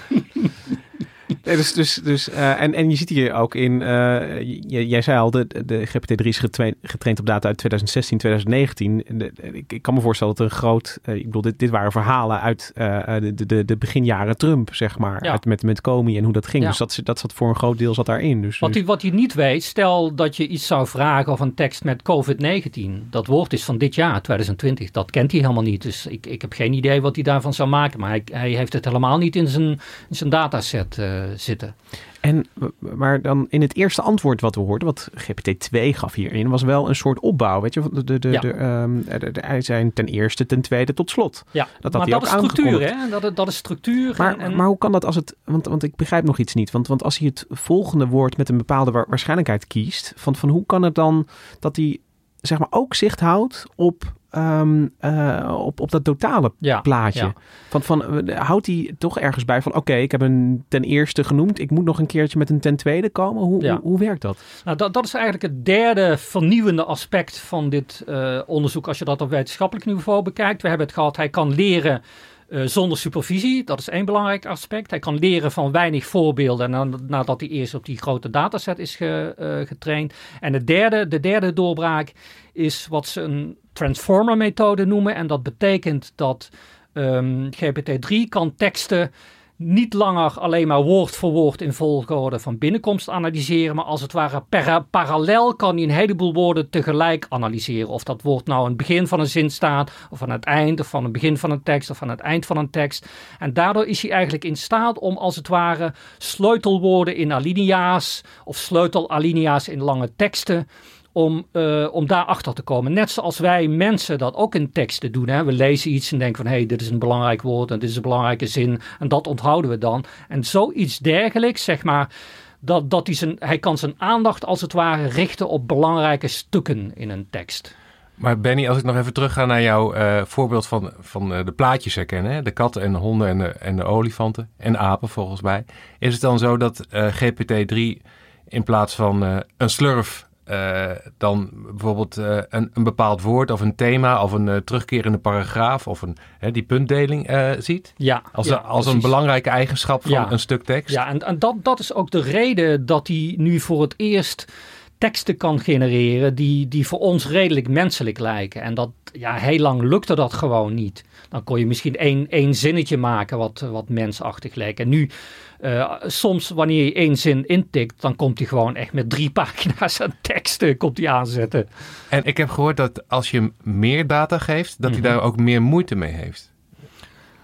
Nee, dus, dus, dus, uh, en, en je ziet hier ook in, uh, jij zei al, de, de GPT-3 is getraind, getraind op data uit 2016, 2019. De, ik, ik, kan me voorstellen dat er een groot, uh, ik bedoel, dit, dit waren verhalen uit de, de, de beginjaren Trump, zeg maar. Ja. Uit, met, met Comey en hoe dat ging. Ja. Dus dat, dat zat voor een groot deel zat daarin. Dus, wat, dus... je, wat je niet weet, stel dat je iets zou vragen of een tekst met COVID-19. Dat woord is van dit jaar, 2020. Dat kent hij helemaal niet. Dus ik, ik heb geen idee wat hij daarvan zou maken. Maar hij, hij heeft het helemaal niet in zijn, in zijn dataset zitten. En, maar dan in het eerste antwoord wat we hoorden, wat GPT-2 gaf hierin, was wel een soort opbouw. Weet je, de, de, de, ja. de, um, de, de, hij zijn ten eerste, ten tweede, tot slot. Ja, dat maar dat is structuur, hè? Dat, dat is structuur. Maar, en... maar hoe kan dat als het, want, want ik begrijp nog iets niet, want, want als hij het volgende woord met een bepaalde waarschijnlijkheid kiest, van, van hoe kan het dan dat hij zeg maar ook zicht houdt op Um, uh, op, op dat totale ja, plaatje. Ja. Van, van, houdt hij toch ergens bij van... oké, okay, ik heb een ten eerste genoemd... ik moet nog een keertje met een ten tweede komen? Hoe, ja. hoe, hoe, werkt dat? Nou, dat? Dat is eigenlijk het derde vernieuwende aspect van dit uh, onderzoek... als je dat op wetenschappelijk niveau bekijkt. We hebben het gehad, hij kan leren... Uh, zonder supervisie, dat is één belangrijk aspect. Hij kan leren van weinig voorbeelden en nadat hij eerst op die grote dataset is ge, uh, getraind. En de derde, de derde doorbraak is wat ze een transformer methode noemen. En dat betekent dat um, GPT-3 kan teksten niet langer alleen maar woord voor woord in volgorde van binnenkomst analyseren, maar als het ware parallel kan hij een heleboel woorden tegelijk analyseren. Of dat woord nou aan het begin van een zin staat, of aan het eind, of van het begin van een tekst, of aan het eind van een tekst. En daardoor is hij eigenlijk in staat om als het ware sleutelwoorden in alinea's of sleutelalinea's in lange teksten om, uh, om daarachter te komen. Net zoals wij mensen dat ook in teksten doen. Hè. We lezen iets en denken van hé, hey, dit is een belangrijk woord en dit is een belangrijke zin en dat onthouden we dan. En zoiets dergelijks, zeg maar, dat, dat hij, zijn, hij kan zijn aandacht als het ware richten op belangrijke stukken in een tekst. Maar Benny, als ik nog even terug ga naar jouw uh, voorbeeld van, van uh, de plaatjes herkennen. Hè? De katten en de honden en de, en de olifanten en apen volgens mij. Is het dan zo dat GPT-3 in plaats van een slurf uh, dan bijvoorbeeld uh, een, een, bepaald woord of een thema of een uh, terugkerende paragraaf of een, die puntdeling ziet? Ja. Als, ja, als een belangrijke eigenschap van ja. een stuk tekst? Ja, en, en dat, dat is ook de reden dat hij nu voor het eerst teksten kan genereren die, die voor ons redelijk menselijk lijken. En dat, ja, heel lang lukte dat gewoon niet. Dan kon je misschien één, één zinnetje maken wat, wat mensachtig leek. En nu, uh, soms wanneer je één zin intikt, dan komt hij gewoon echt met drie pagina's aan teksten komt hij aanzetten. En ik heb gehoord dat als je hem meer data geeft, dat hij mm-hmm. daar ook meer moeite mee heeft.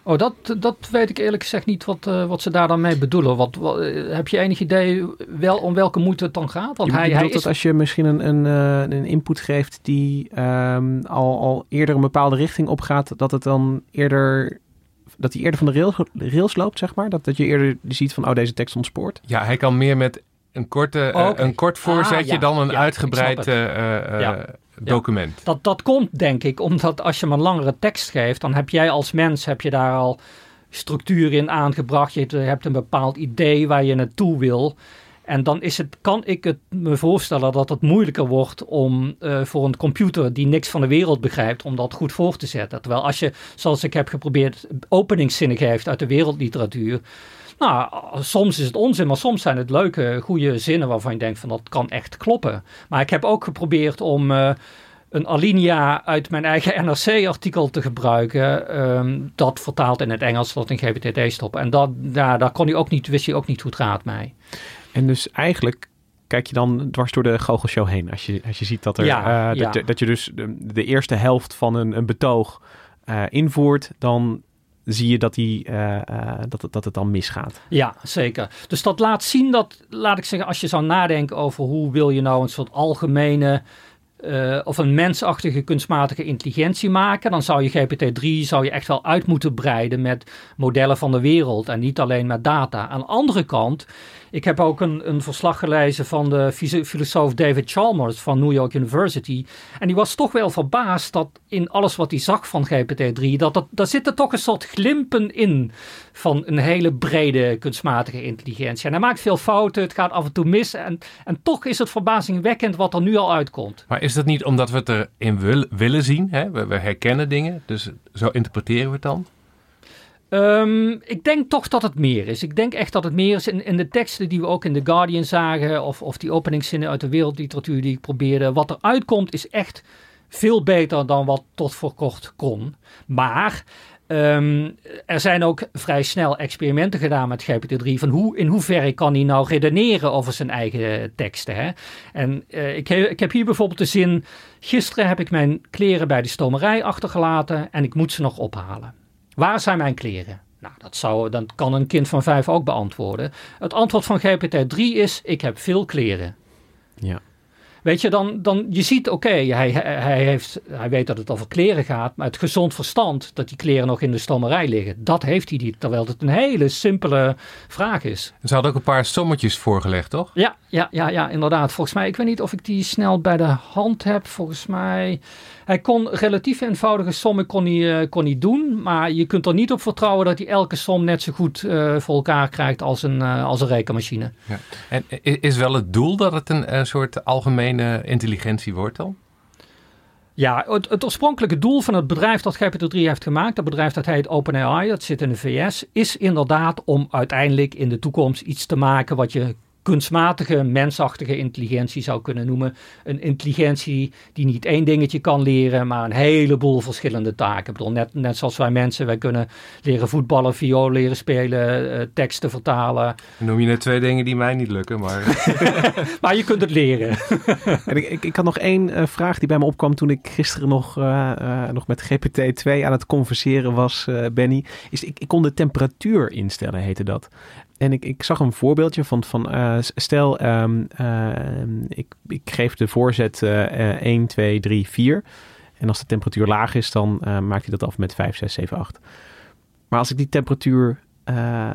Oh, dat, dat weet ik eerlijk gezegd niet wat, uh, wat ze daar dan mee bedoelen. Wat, wat, heb je enig idee wel om welke moeite het dan gaat? Want je hij, hij is... dat als je misschien een, een, uh, een input geeft die um, al, al eerder een bepaalde richting opgaat, dat het dan eerder dat hij eerder van de rails, rails loopt, zeg maar? Dat, dat je eerder ziet van, oh, deze tekst ontspoort? Ja, hij kan meer met een, korte, oh, okay. uh, een kort voorzetje ah, ja, dan een ja, uitgebreid ja document. Ja, dat, dat komt denk ik omdat als je hem een langere tekst geeft, dan heb jij als mens heb je daar al structuur in aangebracht. Je hebt een bepaald idee waar je naartoe wil. En dan is het, kan ik het me voorstellen dat het moeilijker wordt om uh, voor een computer die niks van de wereld begrijpt, om dat goed voor te zetten. Terwijl als je, zoals ik heb geprobeerd, openingszinnen geeft uit de wereldliteratuur. Nou, soms is het onzin, maar soms zijn het leuke, goede zinnen waarvan je denkt van dat kan echt kloppen. Maar ik heb ook geprobeerd om uh, een alinea uit mijn eigen NRC-artikel te gebruiken. ehm, dat vertaalt in het Engels tot een GBTD-stop. En dat, ja, daar kon hij ook niet, wist hij ook niet hoe het gaat mee. En dus eigenlijk kijk je dan dwars door de goochelshow heen. Als je, als je ziet dat, er, Ja, eh, dat, ja. dat je dus de, de eerste helft van een, een betoog eh, invoert, dan zie je dat, die, eh, dat, dat het dan misgaat. Ja, zeker. Dus dat laat zien dat, laat ik zeggen, als je zou nadenken over hoe wil je nou een soort algemene eh, of een mensachtige kunstmatige intelligentie maken, dan zou je GPT-3 zou je echt wel uit moeten breiden met modellen van de wereld en niet alleen met data. Aan de andere kant, ik heb ook een, een verslag gelezen van de filosoof David Chalmers van New York University. En die was toch wel verbaasd dat in alles wat hij zag van GPT-3, dat, dat daar zitten toch een soort glimpen in van een hele brede kunstmatige intelligentie. En hij maakt veel fouten, het gaat af en toe mis. En, en toch is het verbazingwekkend wat er nu al uitkomt. Maar is dat niet omdat we het erin wil, willen zien? Hè? We herkennen dingen, dus zo interpreteren we het dan? Ehm, ik denk toch dat het meer is. Ik denk echt dat het meer is in, de teksten die we ook in The Guardian zagen, of, of die openingszinnen uit de wereldliteratuur die ik probeerde. Wat er uitkomt is echt veel beter dan wat tot voor kort kon. Maar ehm, er zijn ook vrij snel experimenten gedaan met GPT-3 van hoe, in hoeverre kan hij nou redeneren over zijn eigen teksten. Hè? En eh, ik, ik heb hier bijvoorbeeld de zin, gisteren heb ik mijn kleren bij de stomerij achtergelaten en ik moet ze nog ophalen. Waar zijn mijn kleren? Nou, dat, zou, dat kan een kind van vijf ook beantwoorden. Het antwoord van GPT-3 is: ik heb veel kleren. Ja. Weet je, dan, dan je ziet, oké, hij, hij, hij, heeft, hij weet dat het over kleren gaat, maar het gezond verstand dat die kleren nog in de stommerij liggen, dat heeft hij niet. Terwijl het een hele simpele vraag is. Ze hadden ook een paar sommetjes voorgelegd, toch? Ja, ja, ja, ja, inderdaad. Volgens mij, ik weet niet of ik die snel bij de hand heb. Volgens mij, hij kon relatief eenvoudige sommen kon hij, eh, kon hij doen. Maar je kunt er niet op vertrouwen dat hij elke som net zo goed eh, voor elkaar krijgt als een, eh, als een rekenmachine. Ja. En is wel het doel dat het een, eh, soort algemene intelligentie wordt dan? Ja, het, het oorspronkelijke doel van het bedrijf dat GPT-3 heeft gemaakt, dat bedrijf dat heet OpenAI, dat zit in de VS, is inderdaad om uiteindelijk in de toekomst iets te maken wat je kunstmatige, mensachtige intelligentie zou kunnen noemen. Een intelligentie die niet één dingetje kan leren, maar een heleboel verschillende taken. Ik bedoel, net, net zoals wij mensen, wij kunnen leren voetballen, viool leren spelen, eh, teksten vertalen. Dan noem je net twee dingen die mij niet lukken, maar Maar je kunt het leren. En ik, ik, ik had nog één eh, vraag die bij me opkwam toen ik gisteren nog, eh, eh, nog met GPT-2 aan het converseren was, eh, Benny. Is ik, ik kon de temperatuur instellen, heette dat. En ik, ik zag een voorbeeldje van, van eh, stel, ehm, ehm, ik, ik geef de voorzet eh, 1, 2, 3, 4. En als de temperatuur laag is, dan eh, maakt hij dat af met 5, 6, 7, 8. Maar als ik die temperatuur eh,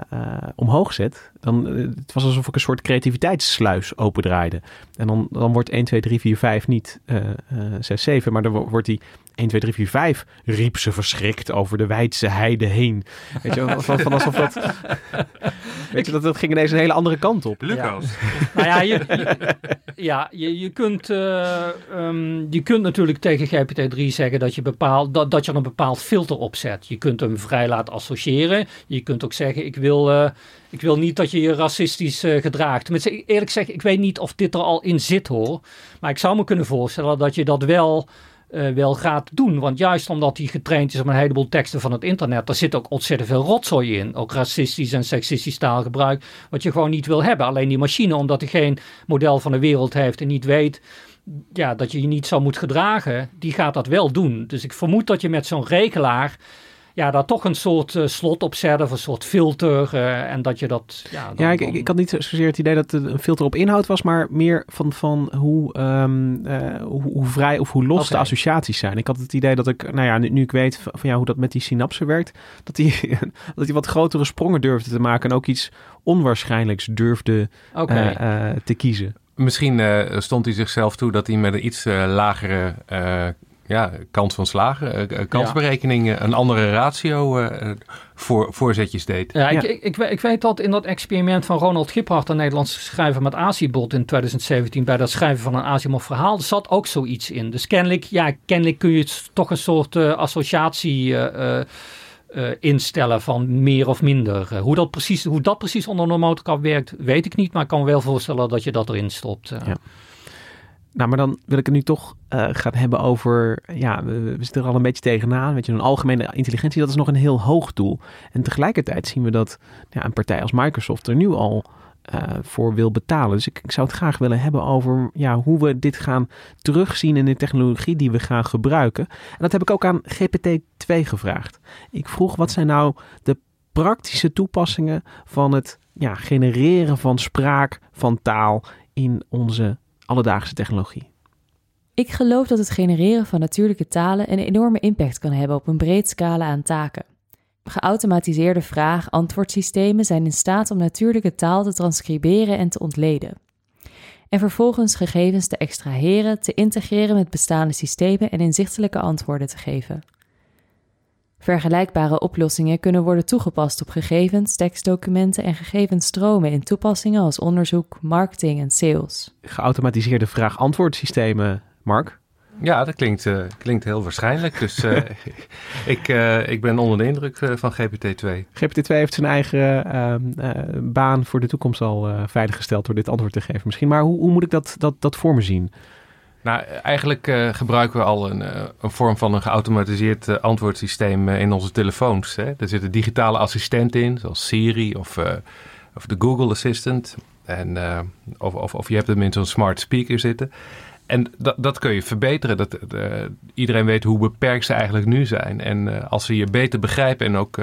omhoog zet, dan het was alsof ik een soort creativiteitssluis opendraaide. En dan, dan wordt 1, 2, 3, 4, 5 niet eh, eh, 6, 7, maar dan wo- wordt die 1, 2, 3, 4, 5 riep ze verschrikt over de wijdse heide heen. Weet je, wel, van, van alsof dat... Weet je, dat, dat ging ineens een hele andere kant op. Lucas. Nou ja, je, je- ja, je, je, kunt, eh, ehm, je kunt natuurlijk tegen GPT-3 zeggen dat je, bepaalt, dat, dat je er een bepaald filter op zet. Je kunt hem vrij laten associëren. Je kunt ook zeggen, ik wil, eh, ik wil niet dat je je racistisch eh, gedraagt. Tenminste, eerlijk gezegd, ik weet niet of dit er al in zit hoor. Maar ik zou me kunnen voorstellen dat je dat wel... eh, wel gaat doen. Want juist omdat hij getraind is op een heleboel teksten van het internet, daar zit ook ontzettend veel rotzooi in. Ook racistisch en seksistisch taalgebruik, wat je gewoon niet wil hebben. Alleen die machine, omdat hij geen model van de wereld heeft en niet weet ja, dat je je niet zo moet gedragen, die gaat dat wel doen. Dus ik vermoed dat je met zo'n regelaar ja, daar toch een soort eh, slot op zet of een soort filter eh, en dat je dat... Ja, dan- Ja, ik, ik, ik had niet zozeer het idee dat het een filter op inhoud was, maar meer van, van hoe, ehm, eh, hoe, hoe vrij of hoe los de associaties zijn. Ik had het idee dat ik, nou ja, nu, nu ik weet van, van ja, hoe dat met die synapsen werkt, dat hij dat hij wat grotere sprongen durfde te maken en ook iets onwaarschijnlijks durfde eh, eh, te kiezen. Misschien eh, stond hij zichzelf toe dat hij met een iets eh, lagere eh, ja, kans van slagen, eh, kansberekening, eh, een andere ratio eh, voor, voorzetjes deed. Ja, Ik, Ja. ik, ik, weet- ik weet dat in dat experiment van Ronald Giphart, een Nederlandse schrijver met Aziebot in 2017, bij dat schrijven van een Asimov verhaal, er zat ook zoiets in. Dus kennelijk, ja, kennelijk kun je het toch een soort eh, associatie eh, eh, eh, instellen van meer of minder. Hoe, dat precies, hoe dat precies onder een motorkap werkt, weet ik niet, maar ik kan me wel voorstellen dat je dat erin stopt. Ja. Nou, maar dan wil ik het nu toch uh, gaan hebben over, ja, we, zitten er al een beetje tegenaan. Weet je, een algemene intelligentie, dat is nog een heel hoog doel. En tegelijkertijd zien we dat een partij als Microsoft er nu al uh, voor wil betalen. Dus ik, ik, zou het graag willen hebben over ja, hoe we dit gaan terugzien in de technologie die we gaan gebruiken. En dat heb ik ook aan GPT-2 gevraagd. Ik vroeg wat zijn nou de praktische toepassingen van het ja, genereren van spraak, van taal in onze alledaagse technologie. Ik geloof dat het genereren van natuurlijke talen een enorme impact kan hebben op een breed scala aan taken. Geautomatiseerde vraag-antwoordsystemen zijn in staat om natuurlijke taal te transcriberen en te ontleden. En vervolgens gegevens te extraheren, te integreren met bestaande systemen en inzichtelijke antwoorden te geven. Vergelijkbare oplossingen kunnen worden toegepast op gegevens, tekstdocumenten en gegevensstromen in toepassingen als onderzoek, marketing en sales. Geautomatiseerde vraag-antwoordsystemen, Mark? Ja, dat klinkt, uh, klinkt heel waarschijnlijk. Dus uh, ik, uh, ik ben onder de indruk van GPT-2. GPT-2 heeft zijn eigen ehm, baan voor de toekomst al veiliggesteld door dit antwoord te geven misschien. Maar hoe, hoe moet ik dat, dat, dat voor me zien? Nou, eigenlijk uh, gebruiken we al een, uh, een, vorm van een geautomatiseerd uh, antwoordsysteem in onze telefoons. Hè. Er zitten digitale assistenten in, zoals Siri of, of de Google Assistant. En, of, of, of, je hebt hem in zo'n smart speaker zitten. En dat, dat kun je verbeteren. Dat, iedereen weet hoe beperkt ze eigenlijk nu zijn. En als ze je beter begrijpen en ook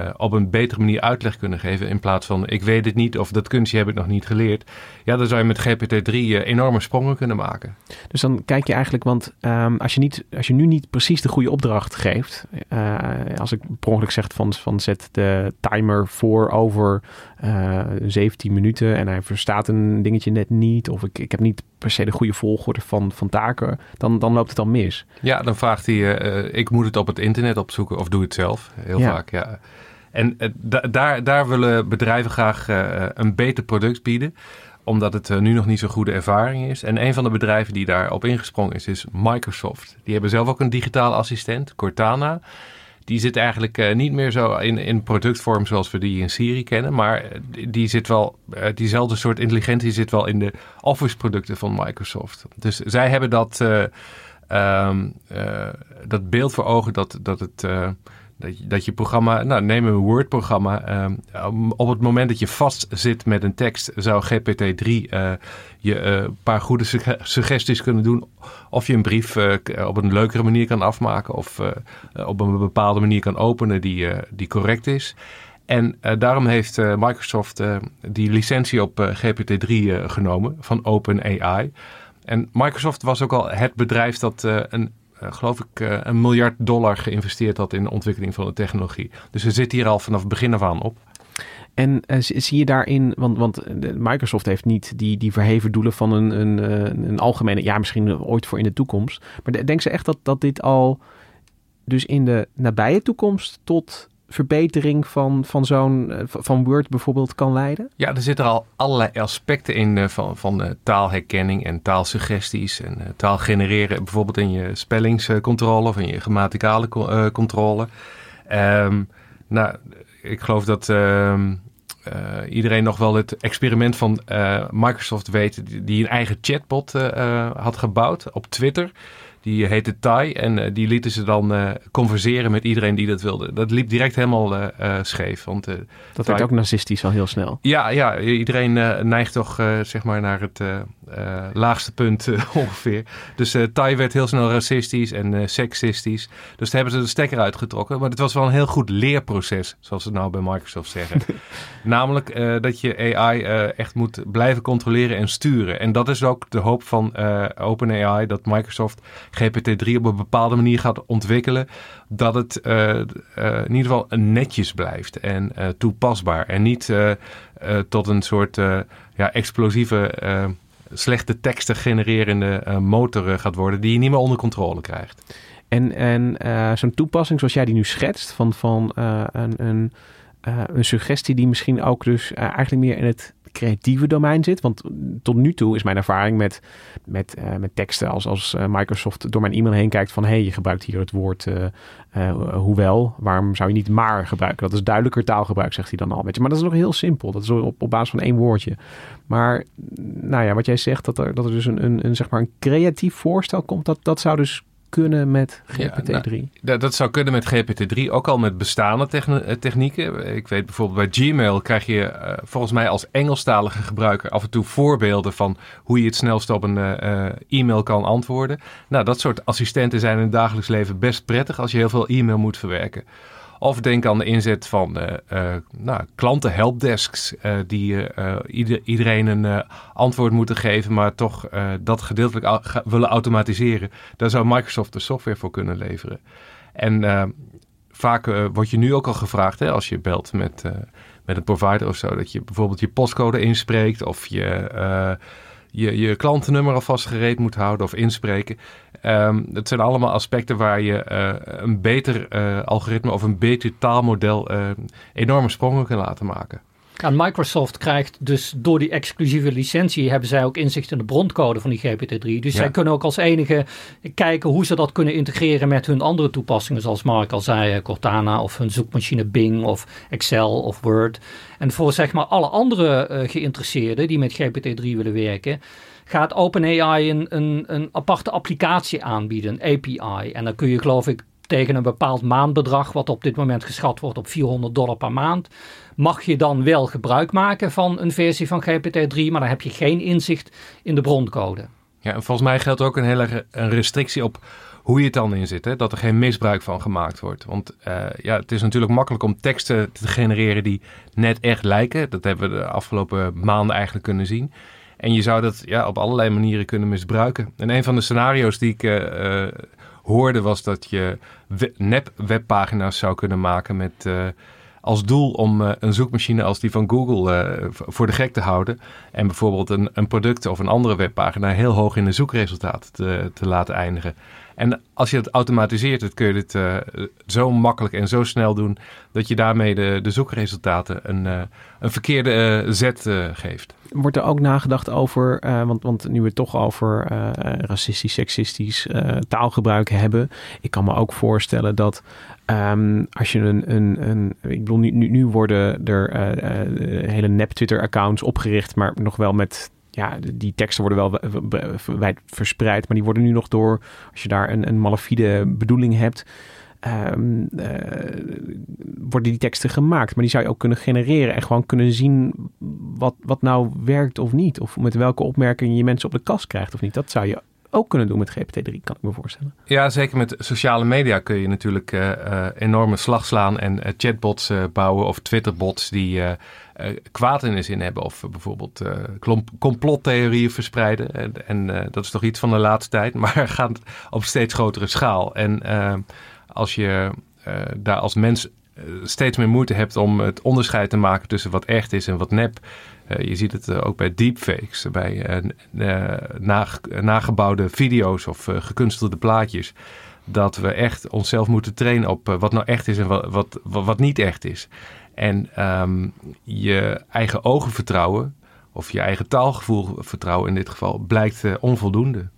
uh, op een betere manier uitleg kunnen geven. In plaats van ik weet het niet of dat kunstje heb ik nog niet geleerd. Ja, dan zou je met GPT-3 uh, eh, enorme sprongen kunnen maken. Dus dan kijk je eigenlijk, want um, als, je niet, als je nu niet precies de goede opdracht geeft. Uh, als ik per ongeluk zeg van, van zet de timer voor over 17 minuten en hij verstaat een dingetje net niet. Of ik, ik heb niet per se de goede volgorde van, van taken. Dan, dan loopt het al mis. Ja, dan vraagt hij, ik moet het op het internet opzoeken of doe het zelf. Heel vaak, ja. En uh, daar, daar willen bedrijven graag uh, een beter product bieden omdat het nu nog niet zo'n goede ervaring is. En een van de bedrijven die daarop ingesprongen is, is Microsoft. Die hebben zelf ook een digitale assistent, Cortana. Die zit eigenlijk niet meer zo in, in productvorm zoals we die in Siri kennen. Maar die zit wel, diezelfde soort intelligentie zit wel in de Office producten van Microsoft. Dus zij hebben dat, um, dat beeld voor ogen dat, dat het dat je, programma, nou neem een Word-programma. Ehm, op het moment dat je vast zit met een tekst, zou GPT-3 uh, eh, je eh, een paar goede suggesties kunnen doen. Of je een brief uh, op een leukere manier kan afmaken. Of op een bepaalde manier kan openen die, die correct is. En daarom heeft Microsoft die licentie op GPT-3 genomen van OpenAI. En Microsoft was ook al het bedrijf dat een geloof ik, uh, een miljard dollar geïnvesteerd had in de ontwikkeling van de technologie. Dus ze zit hier al vanaf het begin af aan op. En uh, zie je daarin, want, want Microsoft heeft niet die, die verheven doelen van een, een, een algemene, ja, misschien ooit voor in de toekomst. Maar denk ze echt dat, dat dit al dus in de nabije toekomst tot verbetering van, van zo'n eh, van Word bijvoorbeeld kan leiden? Ja, er zitten al allerlei aspecten in uh, van, van uh, taalherkenning en taalsuggesties en taal genereren, bijvoorbeeld in je spellingscontrole of in je grammaticale controle. Um, nou, ik geloof dat uh, iedereen nog wel het experiment van Microsoft weet, die een eigen chatbot had gebouwd op Twitter. Die heette Tai en uh, die lieten ze dan uh, converseren met iedereen die dat wilde. Dat liep direct helemaal scheef. Want, dat werd ook narcistisch al heel snel. Ja, ja iedereen neigt toch zeg maar naar het laagste punt ongeveer. Dus Tai werd heel snel racistisch en seksistisch. Dus daar hebben ze de stekker uitgetrokken. Maar het was wel een heel goed leerproces, zoals ze nou bij Microsoft zeggen. Namelijk dat je AI echt moet blijven controleren en sturen. En dat is ook de hoop van OpenAI, dat Microsoft GPT-3 op een bepaalde manier gaat ontwikkelen, dat het uh, uh, in ieder geval netjes blijft en uh, toepasbaar. En niet tot een soort ja, explosieve, slechte teksten genererende motor gaat worden, die je niet meer onder controle krijgt. En, en zo'n toepassing zoals jij die nu schetst, van, van een, een, een suggestie die misschien ook dus eigenlijk meer in het creatieve domein zit. Want tot nu toe is mijn ervaring met, met, uh, met teksten als, als uh, Microsoft door mijn e-mail heen kijkt van hé, hey, je gebruikt hier het woord uh, hoewel, waarom zou je niet maar gebruiken? Dat is duidelijker taalgebruik, zegt hij dan al. Weet je. Maar dat is nog heel simpel. Dat is op, op basis van één woordje. Maar nou ja, wat jij zegt, dat er, dat er dus een, een, een, zeg maar een creatief voorstel komt, dat, dat zou dus kunnen met GPT-3? Ja, nou, dat zou kunnen met GPT-3, ook al met bestaande eh, technieken. Ik weet bijvoorbeeld bij Gmail krijg je uh, volgens mij als Engelstalige gebruiker af en toe voorbeelden van hoe je het snelst op een uh, e-mail kan antwoorden. Nou, dat soort assistenten zijn in het dagelijks leven best prettig als je heel veel e-mail moet verwerken. Of denk aan de inzet van uh, uh, nou, klantenhelpdesks uh, die ieder, iedereen een antwoord moeten geven, maar toch dat gedeeltelijk willen automatiseren. Daar zou Microsoft de software voor kunnen leveren. En vaak word je nu ook al gevraagd, hè, als je belt met, met een provider of zo, dat je bijvoorbeeld je postcode inspreekt of je je, je klantennummer alvast gereed moet houden of inspreken. Um, dat zijn allemaal aspecten waar je uh, een beter uh, algoritme of een beter taalmodel uh, enorme sprongen kan laten maken. En Microsoft krijgt dus door die exclusieve licentie hebben zij ook inzicht in de broncode van die GPT-3. Dus zij kunnen ook als enige kijken hoe ze dat kunnen integreren met hun andere toepassingen, zoals Mark al zei, Cortana of hun zoekmachine Bing of Excel of Word. En voor zeg maar alle andere uh, geïnteresseerden die met GPT-3 willen werken, gaat OpenAI een, een, een aparte applicatie aanbieden, een API. En dan kun je geloof ik tegen een bepaald maandbedrag, wat op dit moment geschat wordt op 400 dollar per maand, mag je dan wel gebruik maken van een versie van GPT-3, maar dan heb je geen inzicht in de broncode. Ja, en volgens mij geldt ook een hele een restrictie op hoe je het dan in zit. Hè? Dat er geen misbruik van gemaakt wordt. Want uh, ja, het is natuurlijk makkelijk om teksten te genereren die net echt lijken. Dat hebben we de afgelopen maanden eigenlijk kunnen zien. En je zou dat ja, op allerlei manieren kunnen misbruiken. En een van de scenario's die ik uh, hoorde was dat je nep webpagina's zou kunnen maken met uh, als doel om een zoekmachine als die van Google voor de gek te houden. En bijvoorbeeld een, een product of een andere webpagina heel hoog in de zoekresultaten te, te laten eindigen. En als je het automatiseert, dan kun je dit uh, zo makkelijk en zo snel doen dat je daarmee de, de zoekresultaten een, uh, een verkeerde uh, zet geeft. Wordt er ook nagedacht over, want, want nu we het toch over racistisch, seksistisch taalgebruik hebben. Ik kan me ook voorstellen dat um, als je een, een, een ik bedoel, nu, nu worden er hele nep Twitter accounts opgericht, maar nog wel met ja, die teksten worden wel wijd verspreid, maar die worden nu nog door, als je daar een, een malafide bedoeling hebt, um, uh, worden die teksten gemaakt. Maar die zou je ook kunnen genereren en gewoon kunnen zien wat, wat nou werkt of niet. Of met welke opmerkingen je mensen op de kast krijgt of niet. Dat zou je ook kunnen doen met GPT-3, kan ik me voorstellen. Ja, zeker met sociale media kun je natuurlijk uh, uh, enorme slag slaan en chatbots bouwen of Twitterbots die kwaad in de zin hebben of bijvoorbeeld complottheorieën verspreiden. En, en dat is toch iets van de laatste tijd, maar gaat op steeds grotere schaal. En als je daar als mens steeds meer moeite hebt om het onderscheid te maken tussen wat echt is en wat nep, je ziet het ook bij deepfakes, bij nagebouwde video's of gekunstelde plaatjes. Dat we echt onszelf moeten trainen op wat nou echt is en wat, wat, wat, niet echt is. En um, je eigen ogen vertrouwen, of je eigen taalgevoel vertrouwen in dit geval, blijkt onvoldoende.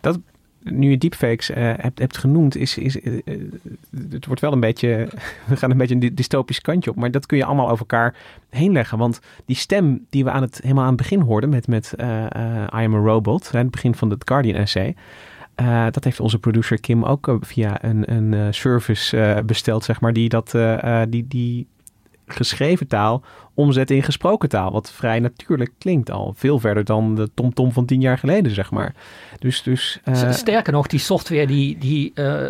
Dat nu je deepfakes uh, hebt, hebt genoemd, is, is, uh, het wordt wel een beetje, we gaan een beetje een dystopisch kantje op, maar dat kun je allemaal over elkaar heen leggen. Want die stem die we aan het, helemaal aan het begin hoorden met, met I Am a Robot, aan het begin van het Guardian essay, dat heeft onze producer Kim ook via een, een service besteld, zeg maar, die dat, die, die geschreven taal omzetten in gesproken taal. Wat vrij natuurlijk klinkt al. Veel verder dan de TomTom -tom van tien jaar geleden, zeg maar. Dus, dus, uh... Sterker nog, die software die, die uh,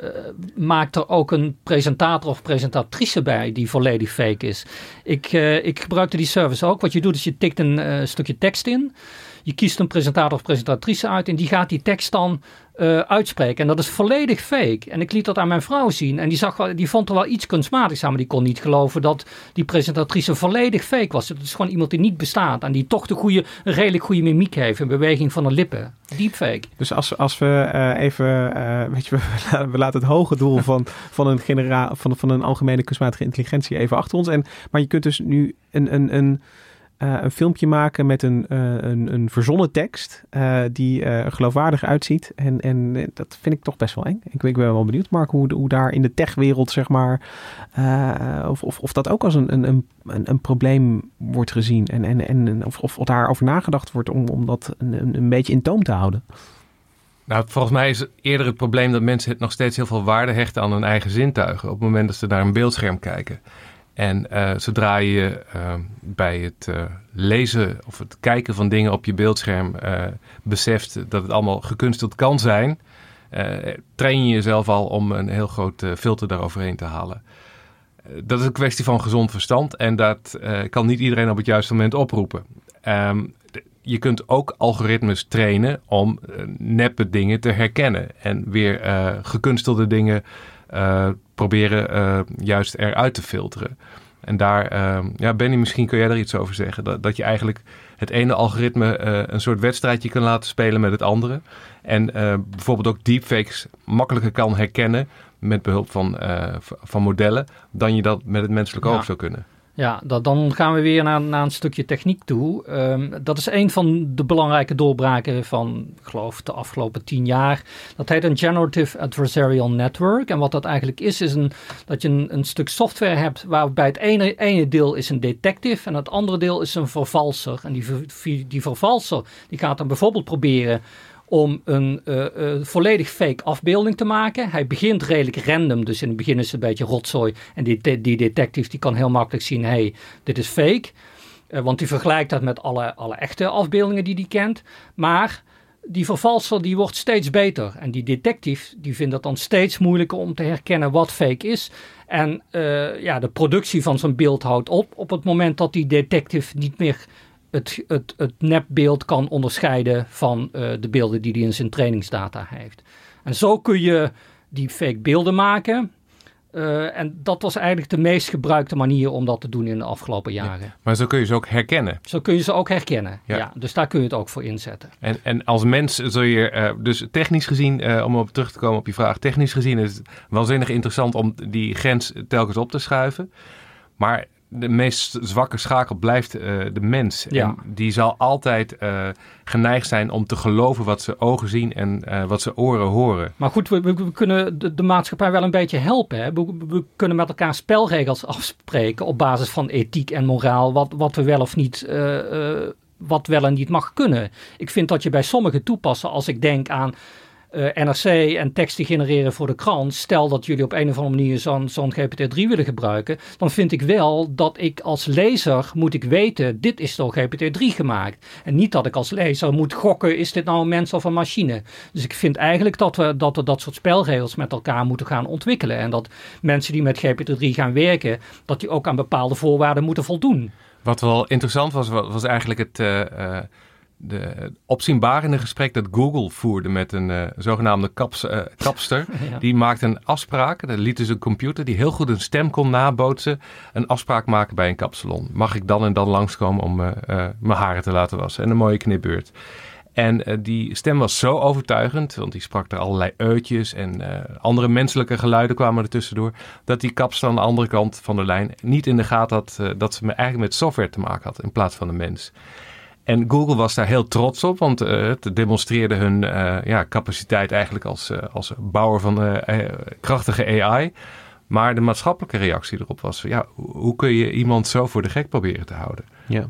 maakt er ook een presentator of presentatrice bij die volledig fake is. Ik, uh, ik gebruikte die service ook. Wat je doet is je tikt een stukje tekst in. Je kiest een presentator of presentatrice uit en die gaat die tekst dan uh, uitspreken. En dat is volledig fake. En ik liet dat aan mijn vrouw zien. En die, zag wel, die vond er wel iets kunstmatigs aan. Maar die kon niet geloven dat die presentatrice volledig fake was. Het is gewoon iemand die niet bestaat. En die toch de goede, een redelijk goede mimiek heeft. Een beweging van de lippen. Deepfake. Dus als, als we uh, even... Uh, weet je, we, we, laten het hoge doel van, van, een genera van, van een algemene kunstmatige intelligentie even achter ons. En, maar je kunt dus nu een... een, een eh, een filmpje maken met een, uh, een, een verzonnen tekst uh, die er geloofwaardig uitziet. En, en dat vind ik toch best wel eng. Ik, ik ben wel benieuwd, Mark, hoe, hoe daar in de techwereld, zeg maar, of, of, of dat ook als een, een, een, een probleem wordt gezien. En, en, en of, of daarover nagedacht wordt om, om dat een, een beetje in toom te houden. Nou, volgens mij is eerder het probleem dat mensen nog steeds heel veel waarde hechten aan hun eigen zintuigen. Op het moment dat ze naar een beeldscherm kijken. En uh, zodra je uh, bij het uh, lezen of het kijken van dingen op je beeldscherm beseft dat het allemaal gekunsteld kan zijn, train je jezelf al om een heel groot filter daaroverheen te halen. dat is een kwestie van gezond verstand en dat kan niet iedereen op het juiste moment oproepen. Um, je kunt ook algoritmes trainen om neppe dingen te herkennen en weer gekunstelde dingen uh, proberen uh, juist eruit te filteren. En daar, uh, ja, Benny, misschien kun jij daar iets over zeggen. Dat, dat je eigenlijk het ene algoritme een soort wedstrijdje kan laten spelen met het andere. En bijvoorbeeld ook deepfakes makkelijker kan herkennen met behulp van, van modellen dan je dat met het menselijk oog zou kunnen. Ja, dat, dan gaan we weer naar, naar een stukje techniek toe. Um, dat is een van de belangrijke doorbraken van, ik geloof, de afgelopen tien jaar. Dat heet een Generative Adversarial Network. En wat dat eigenlijk is, is een, dat je een, een stuk software hebt waarbij het ene, ene deel is een detective en het andere deel is een vervalser. En die, die vervalser die gaat dan bijvoorbeeld proberen om een uh, uh, volledig fake afbeelding te maken. Hij begint redelijk random, dus in het begin is het een beetje rotzooi. En die, die detective die kan heel makkelijk zien, hey, dit is fake. Uh, want die vergelijkt dat met alle, alle echte afbeeldingen die hij kent. Maar die vervalser die wordt steeds beter. En die detective die vindt het dan steeds moeilijker om te herkennen wat fake is. En ja, de productie van zo'n beeld houdt op op het moment dat die detective niet meer het, het, het nepbeeld kan onderscheiden van uh, de beelden die hij in zijn trainingsdata heeft. En zo kun je die fake beelden maken. Uh, en dat was eigenlijk de meest gebruikte manier om dat te doen in de afgelopen jaren. Ja, maar zo kun je ze ook herkennen. Zo kun je ze ook herkennen, ja. ja dus daar kun je het ook voor inzetten. En, en als mens zul je, uh, dus technisch gezien, uh, om op terug te komen op je vraag, technisch gezien is het waanzinnig interessant om die grens telkens op te schuiven. Maar de meest zwakke schakel blijft uh, de mens. Ja. En die zal altijd uh, geneigd zijn om te geloven wat ze ogen zien en uh, wat ze oren horen. Maar goed, we, we kunnen de, de, maatschappij wel een beetje helpen. Hè? We, we, kunnen met elkaar spelregels afspreken op basis van ethiek en moraal. Wat, wat we wel of niet. wat wel en niet mag kunnen. Ik vind dat je bij sommige toepassen, als ik denk aan eh, NRC en teksten genereren voor de krant. Stel dat jullie op een of andere manier zo'n zo'n GPT-3 willen gebruiken. Dan vind ik wel dat ik als lezer moet ik weten, dit is door GPT-3 gemaakt. En niet dat ik als lezer moet gokken, is dit nou een mens of een machine. Dus ik vind eigenlijk dat we dat, we dat soort spelregels met elkaar moeten gaan ontwikkelen. En dat mensen die met GPT-3 gaan werken, dat die ook aan bepaalde voorwaarden moeten voldoen. Wat wel interessant was, was eigenlijk het... Uh, uh de opzienbarende gesprek dat Google voerde met een uh, zogenaamde kaps, uh, kapster. Die maakte een afspraak. Daar liet dus een computer die heel goed een stem kon nabootsen. Een afspraak maken bij een kapsalon. Mag ik dan en dan langskomen om uh, mijn haren te laten wassen? En een mooie knipbeurt. En die stem was zo overtuigend, want die sprak er allerlei uitjes en andere menselijke geluiden kwamen er tussendoor, dat die kapster aan de andere kant van de lijn niet in de gaten had dat ze eigenlijk met software te maken had in plaats van de mens. En Google was daar heel trots op, want uh, het demonstreerde hun uh, ja, capaciteit eigenlijk als, uh, als bouwer van krachtige AI. Maar de maatschappelijke reactie erop was: ja, hoe kun je iemand zo voor de gek proberen te houden? Ja.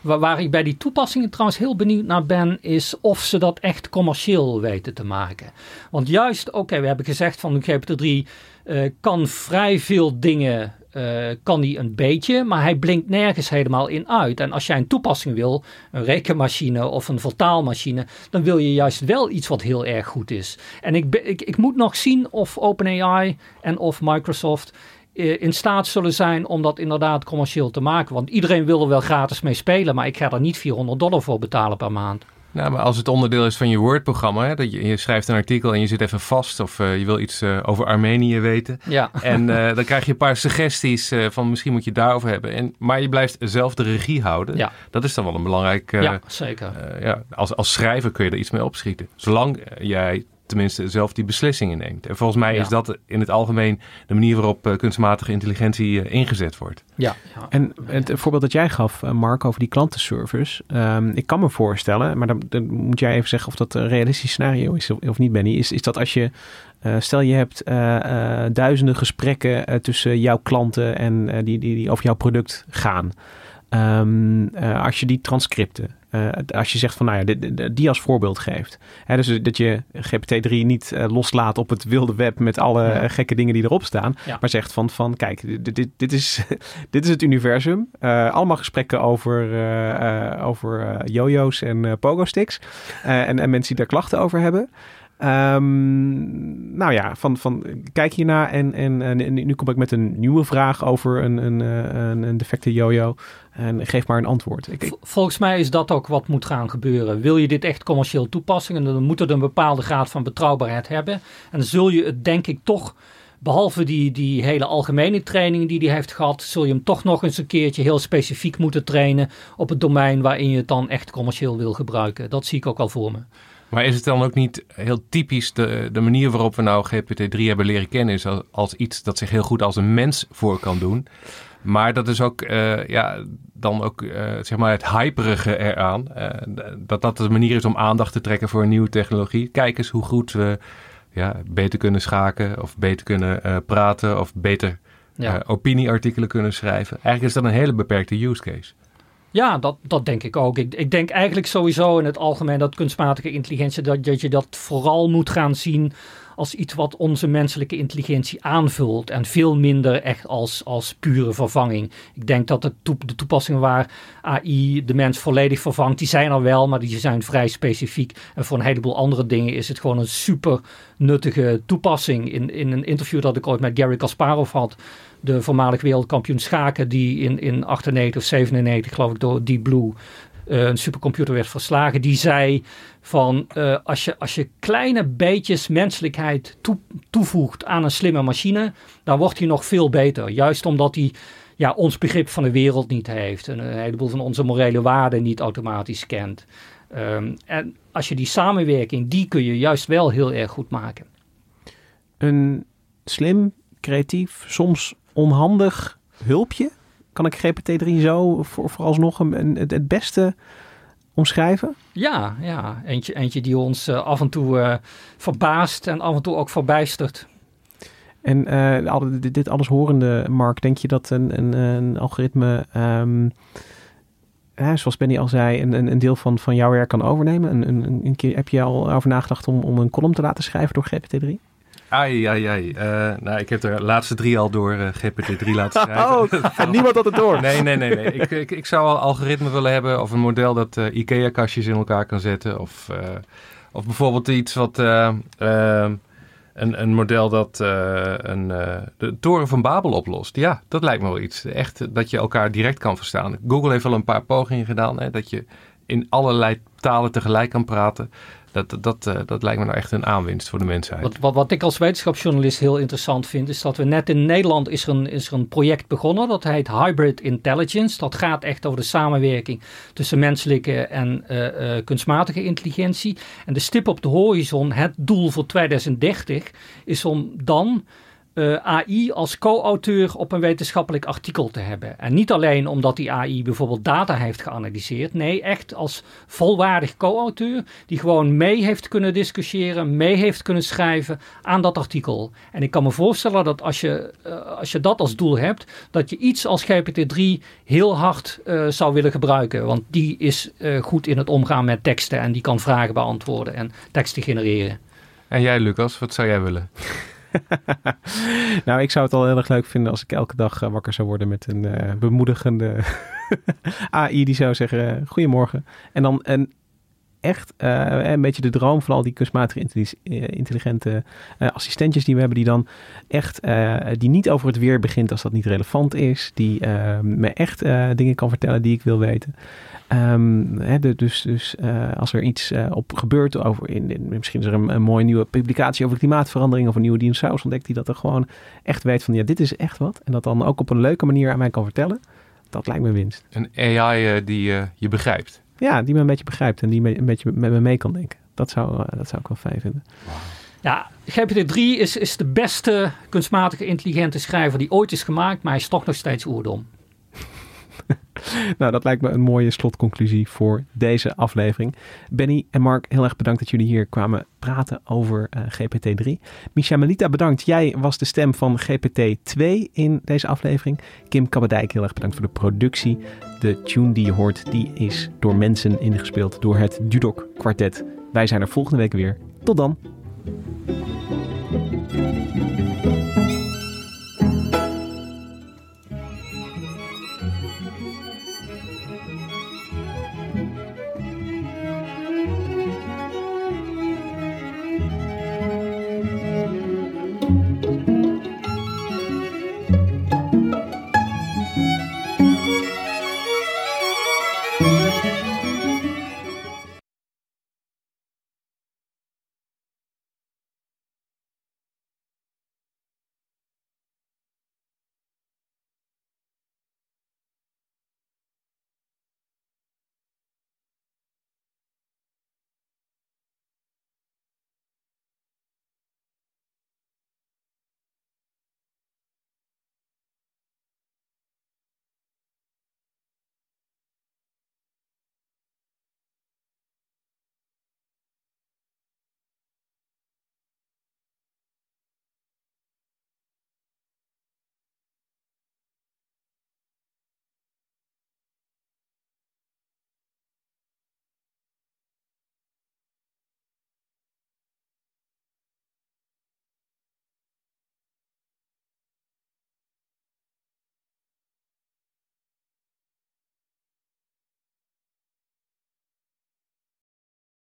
Waar, waar, ik bij die toepassingen trouwens heel benieuwd naar ben, is of ze dat echt commercieel weten te maken. Want juist, oké, we hebben gezegd van GPT-3 kan vrij veel dingen uh, kan hij een beetje, maar hij blinkt nergens helemaal in uit. En als jij een toepassing wil, een rekenmachine of een vertaalmachine, dan wil je juist wel iets wat heel erg goed is. En ik, ik, ik moet nog zien of OpenAI en of Microsoft uh, in staat zullen zijn om dat inderdaad commercieel te maken. Want iedereen wil er wel gratis mee spelen, maar ik ga er niet 400 dollar voor betalen per maand. Nou, maar als het onderdeel is van je Word-programma, dat je, je, schrijft een artikel en je zit even vast of uh, je wil iets uh, over Armenië weten. Ja. En uh, dan krijg je een paar suggesties van misschien moet je daarover hebben. En, maar je blijft zelf de regie houden. Ja. Dat is dan wel een belangrijk... ja, zeker. ja, als, als schrijver kun je er iets mee opschieten. Zolang jij tenminste zelf die beslissingen neemt. En volgens mij Ja. is dat in het algemeen de manier waarop eh, kunstmatige intelligentie eh, ingezet wordt. Ja, ja. En het voorbeeld dat jij gaf, eh, Mark, over die klantenservice. ehm, ik kan me voorstellen, maar dan, dan moet jij even zeggen of dat een realistisch scenario is of, of niet, Benny. Is, is dat als je, eh, stel je hebt eh, eh, duizenden gesprekken eh, tussen jouw klanten en eh, die, die, die over jouw product gaan. Ehm, eh, als je die transcripten, eh, als je zegt van nou ja, die als voorbeeld geeft. Hè, dus dat je GPT-3 niet eh, loslaat op het wilde web met alle Ja. eh, gekke dingen die erop staan. Ja. Maar zegt van, van kijk, dit, dit, dit, is, dit is het universum. Allemaal gesprekken over, over jojo's en pogo-sticks. En, en mensen die daar klachten over hebben. Ehm, nou ja, van, van kijk hierna en, en, en, en nu kom ik met een nieuwe vraag over een, een, eh, een, een defecte jojo. En geef maar een antwoord. Volgens mij is dat ook wat moet gaan gebeuren. Wil je dit echt commercieel toepassen, dan moet het een bepaalde graad van betrouwbaarheid hebben. En zul je het denk ik toch, behalve die, die hele algemene training die hij heeft gehad, zul je hem toch nog eens een keertje heel specifiek moeten trainen op het domein waarin je het dan echt commercieel wil gebruiken. Dat zie ik ook al voor me. Maar is het dan ook niet heel typisch de, de manier waarop we nou GPT-3 hebben leren kennen, is als, als iets dat zich heel goed als een mens voor kan doen. Maar dat is ook, eh, ja, dan ook, eh, zeg maar, het hyperige eraan. eh, dat dat de manier is om aandacht te trekken voor een nieuwe technologie. Kijk eens hoe goed we ja, beter kunnen schaken, of beter kunnen praten, of beter Ja. opinieartikelen kunnen schrijven. Eigenlijk is dat een hele beperkte use case. Ja, dat, dat denk ik ook. Ik, ik denk eigenlijk sowieso in het algemeen dat kunstmatige intelligentie, dat, dat je dat vooral moet gaan zien als iets wat onze menselijke intelligentie aanvult en veel minder echt als, als pure vervanging. Ik denk dat de, de toepassingen waar AI de mens volledig vervangt, die zijn er wel, maar die zijn vrij specifiek. En voor een heleboel andere dingen is het gewoon een super nuttige toepassing. In, in een interview dat ik ooit met Gary Kasparov had, de voormalig wereldkampioen schaken, die in, in 98 of 97 geloof ik door Deep Blue eh, een supercomputer werd verslagen, die zei van eh, als, je, als je kleine beetjes menselijkheid toe- toevoegt aan een slimme machine, dan wordt hij nog veel beter. Juist omdat hij ja, ons begrip van de wereld niet heeft en een heleboel van onze morele waarden niet automatisch kent. Ehm, en als je die samenwerking, die kun je juist wel heel erg goed maken. een slim, creatief, soms onhandig hulpje. Kan ik GPT-3 zo voor, vooralsnog een, een, het, het beste omschrijven? Ja, ja. Eentje, eentje die ons eh, af en toe eh, verbaast en af en toe ook verbijstert. En eh, dit, dit alles horende, Mark, denk je dat een, een, een algoritme, ehm, zoals Benny al zei, een, een, een deel van, van jouw werk kan overnemen? Een, een, een keer, heb je al over nagedacht om, om een column te laten schrijven door GPT-3? Ai, ai, ai. Eh, nou, ik heb de laatste drie al door eh, GPT-3 laten schrijven. Oh, en niemand had het door. Nee, nee, nee. nee. Ik, ik, ik zou al algoritme willen hebben of een model dat eh, IKEA-kastjes in elkaar kan zetten. Of, of bijvoorbeeld iets wat... eh, eh, een, een model dat een, de toren van Babel oplost. Ja, dat lijkt me wel iets. Echt dat je elkaar direct kan verstaan. Google heeft al een paar pogingen gedaan. Hè, dat je in allerlei talen tegelijk kan praten. Dat, dat, eh, dat lijkt me nou echt een aanwinst voor de mensheid. Wat, wat, wat ik als wetenschapsjournalist heel interessant vind, is dat we net in Nederland is er een, is er een project begonnen. Dat heet Hybrid Intelligence. Dat gaat echt over de samenwerking tussen menselijke en eh, eh, kunstmatige intelligentie. En de stip op de horizon, het doel voor 2030, is om dan eh, AI als co-auteur op een wetenschappelijk artikel te hebben. En niet alleen omdat die AI bijvoorbeeld data heeft geanalyseerd. Nee, echt als volwaardig co-auteur die gewoon mee heeft kunnen discussiëren, mee heeft kunnen schrijven aan dat artikel. En ik kan me voorstellen dat als je, eh, als je dat als doel hebt, dat je iets als GPT-3 heel hard eh, zou willen gebruiken. Want die is goed in het omgaan met teksten en die kan vragen beantwoorden en teksten genereren. En jij, Lucas, wat zou jij willen? Nou, ik zou het al heel erg leuk vinden als ik elke dag eh, wakker zou worden met een eh, bemoedigende AI die zou zeggen: eh, Goedemorgen. En dan een echt een beetje de droom van al die kunstmatige intelli- intelligente assistentjes die we hebben, die dan echt die niet over het weer begint als dat niet relevant is, die me echt dingen kan vertellen die ik wil weten. Ehm, hè, de- dus dus eh, als er iets eh, op gebeurt over in, in- misschien is er een, een mooie nieuwe publicatie over klimaatverandering of een nieuwe dinosaurus ontdekt die dat er gewoon echt weet van ja dit is echt wat en dat dan ook op een leuke manier aan mij kan vertellen. Dat lijkt me winst. Een AI eh, die je begrijpt. Ja, die me een beetje begrijpt en die me, een beetje met me mee kan denken. Dat zou, dat zou ik wel fijn vinden. Ja, GPT-3 is, is de beste kunstmatige intelligente schrijver die ooit is gemaakt, maar hij is toch nog steeds oerdom. nou, dat lijkt me een mooie slotconclusie voor deze aflevering. Benny en Mark, heel erg bedankt dat jullie hier kwamen praten over uh, GPT-3. Misha Melita, bedankt. Jij was de stem van GPT-2 in deze aflevering. Kim Kabbedijk, heel erg bedankt voor de productie. De tune die je hoort, die is door mensen ingespeeld door het Dudok Quartet. Wij zijn er volgende week weer. Tot dan.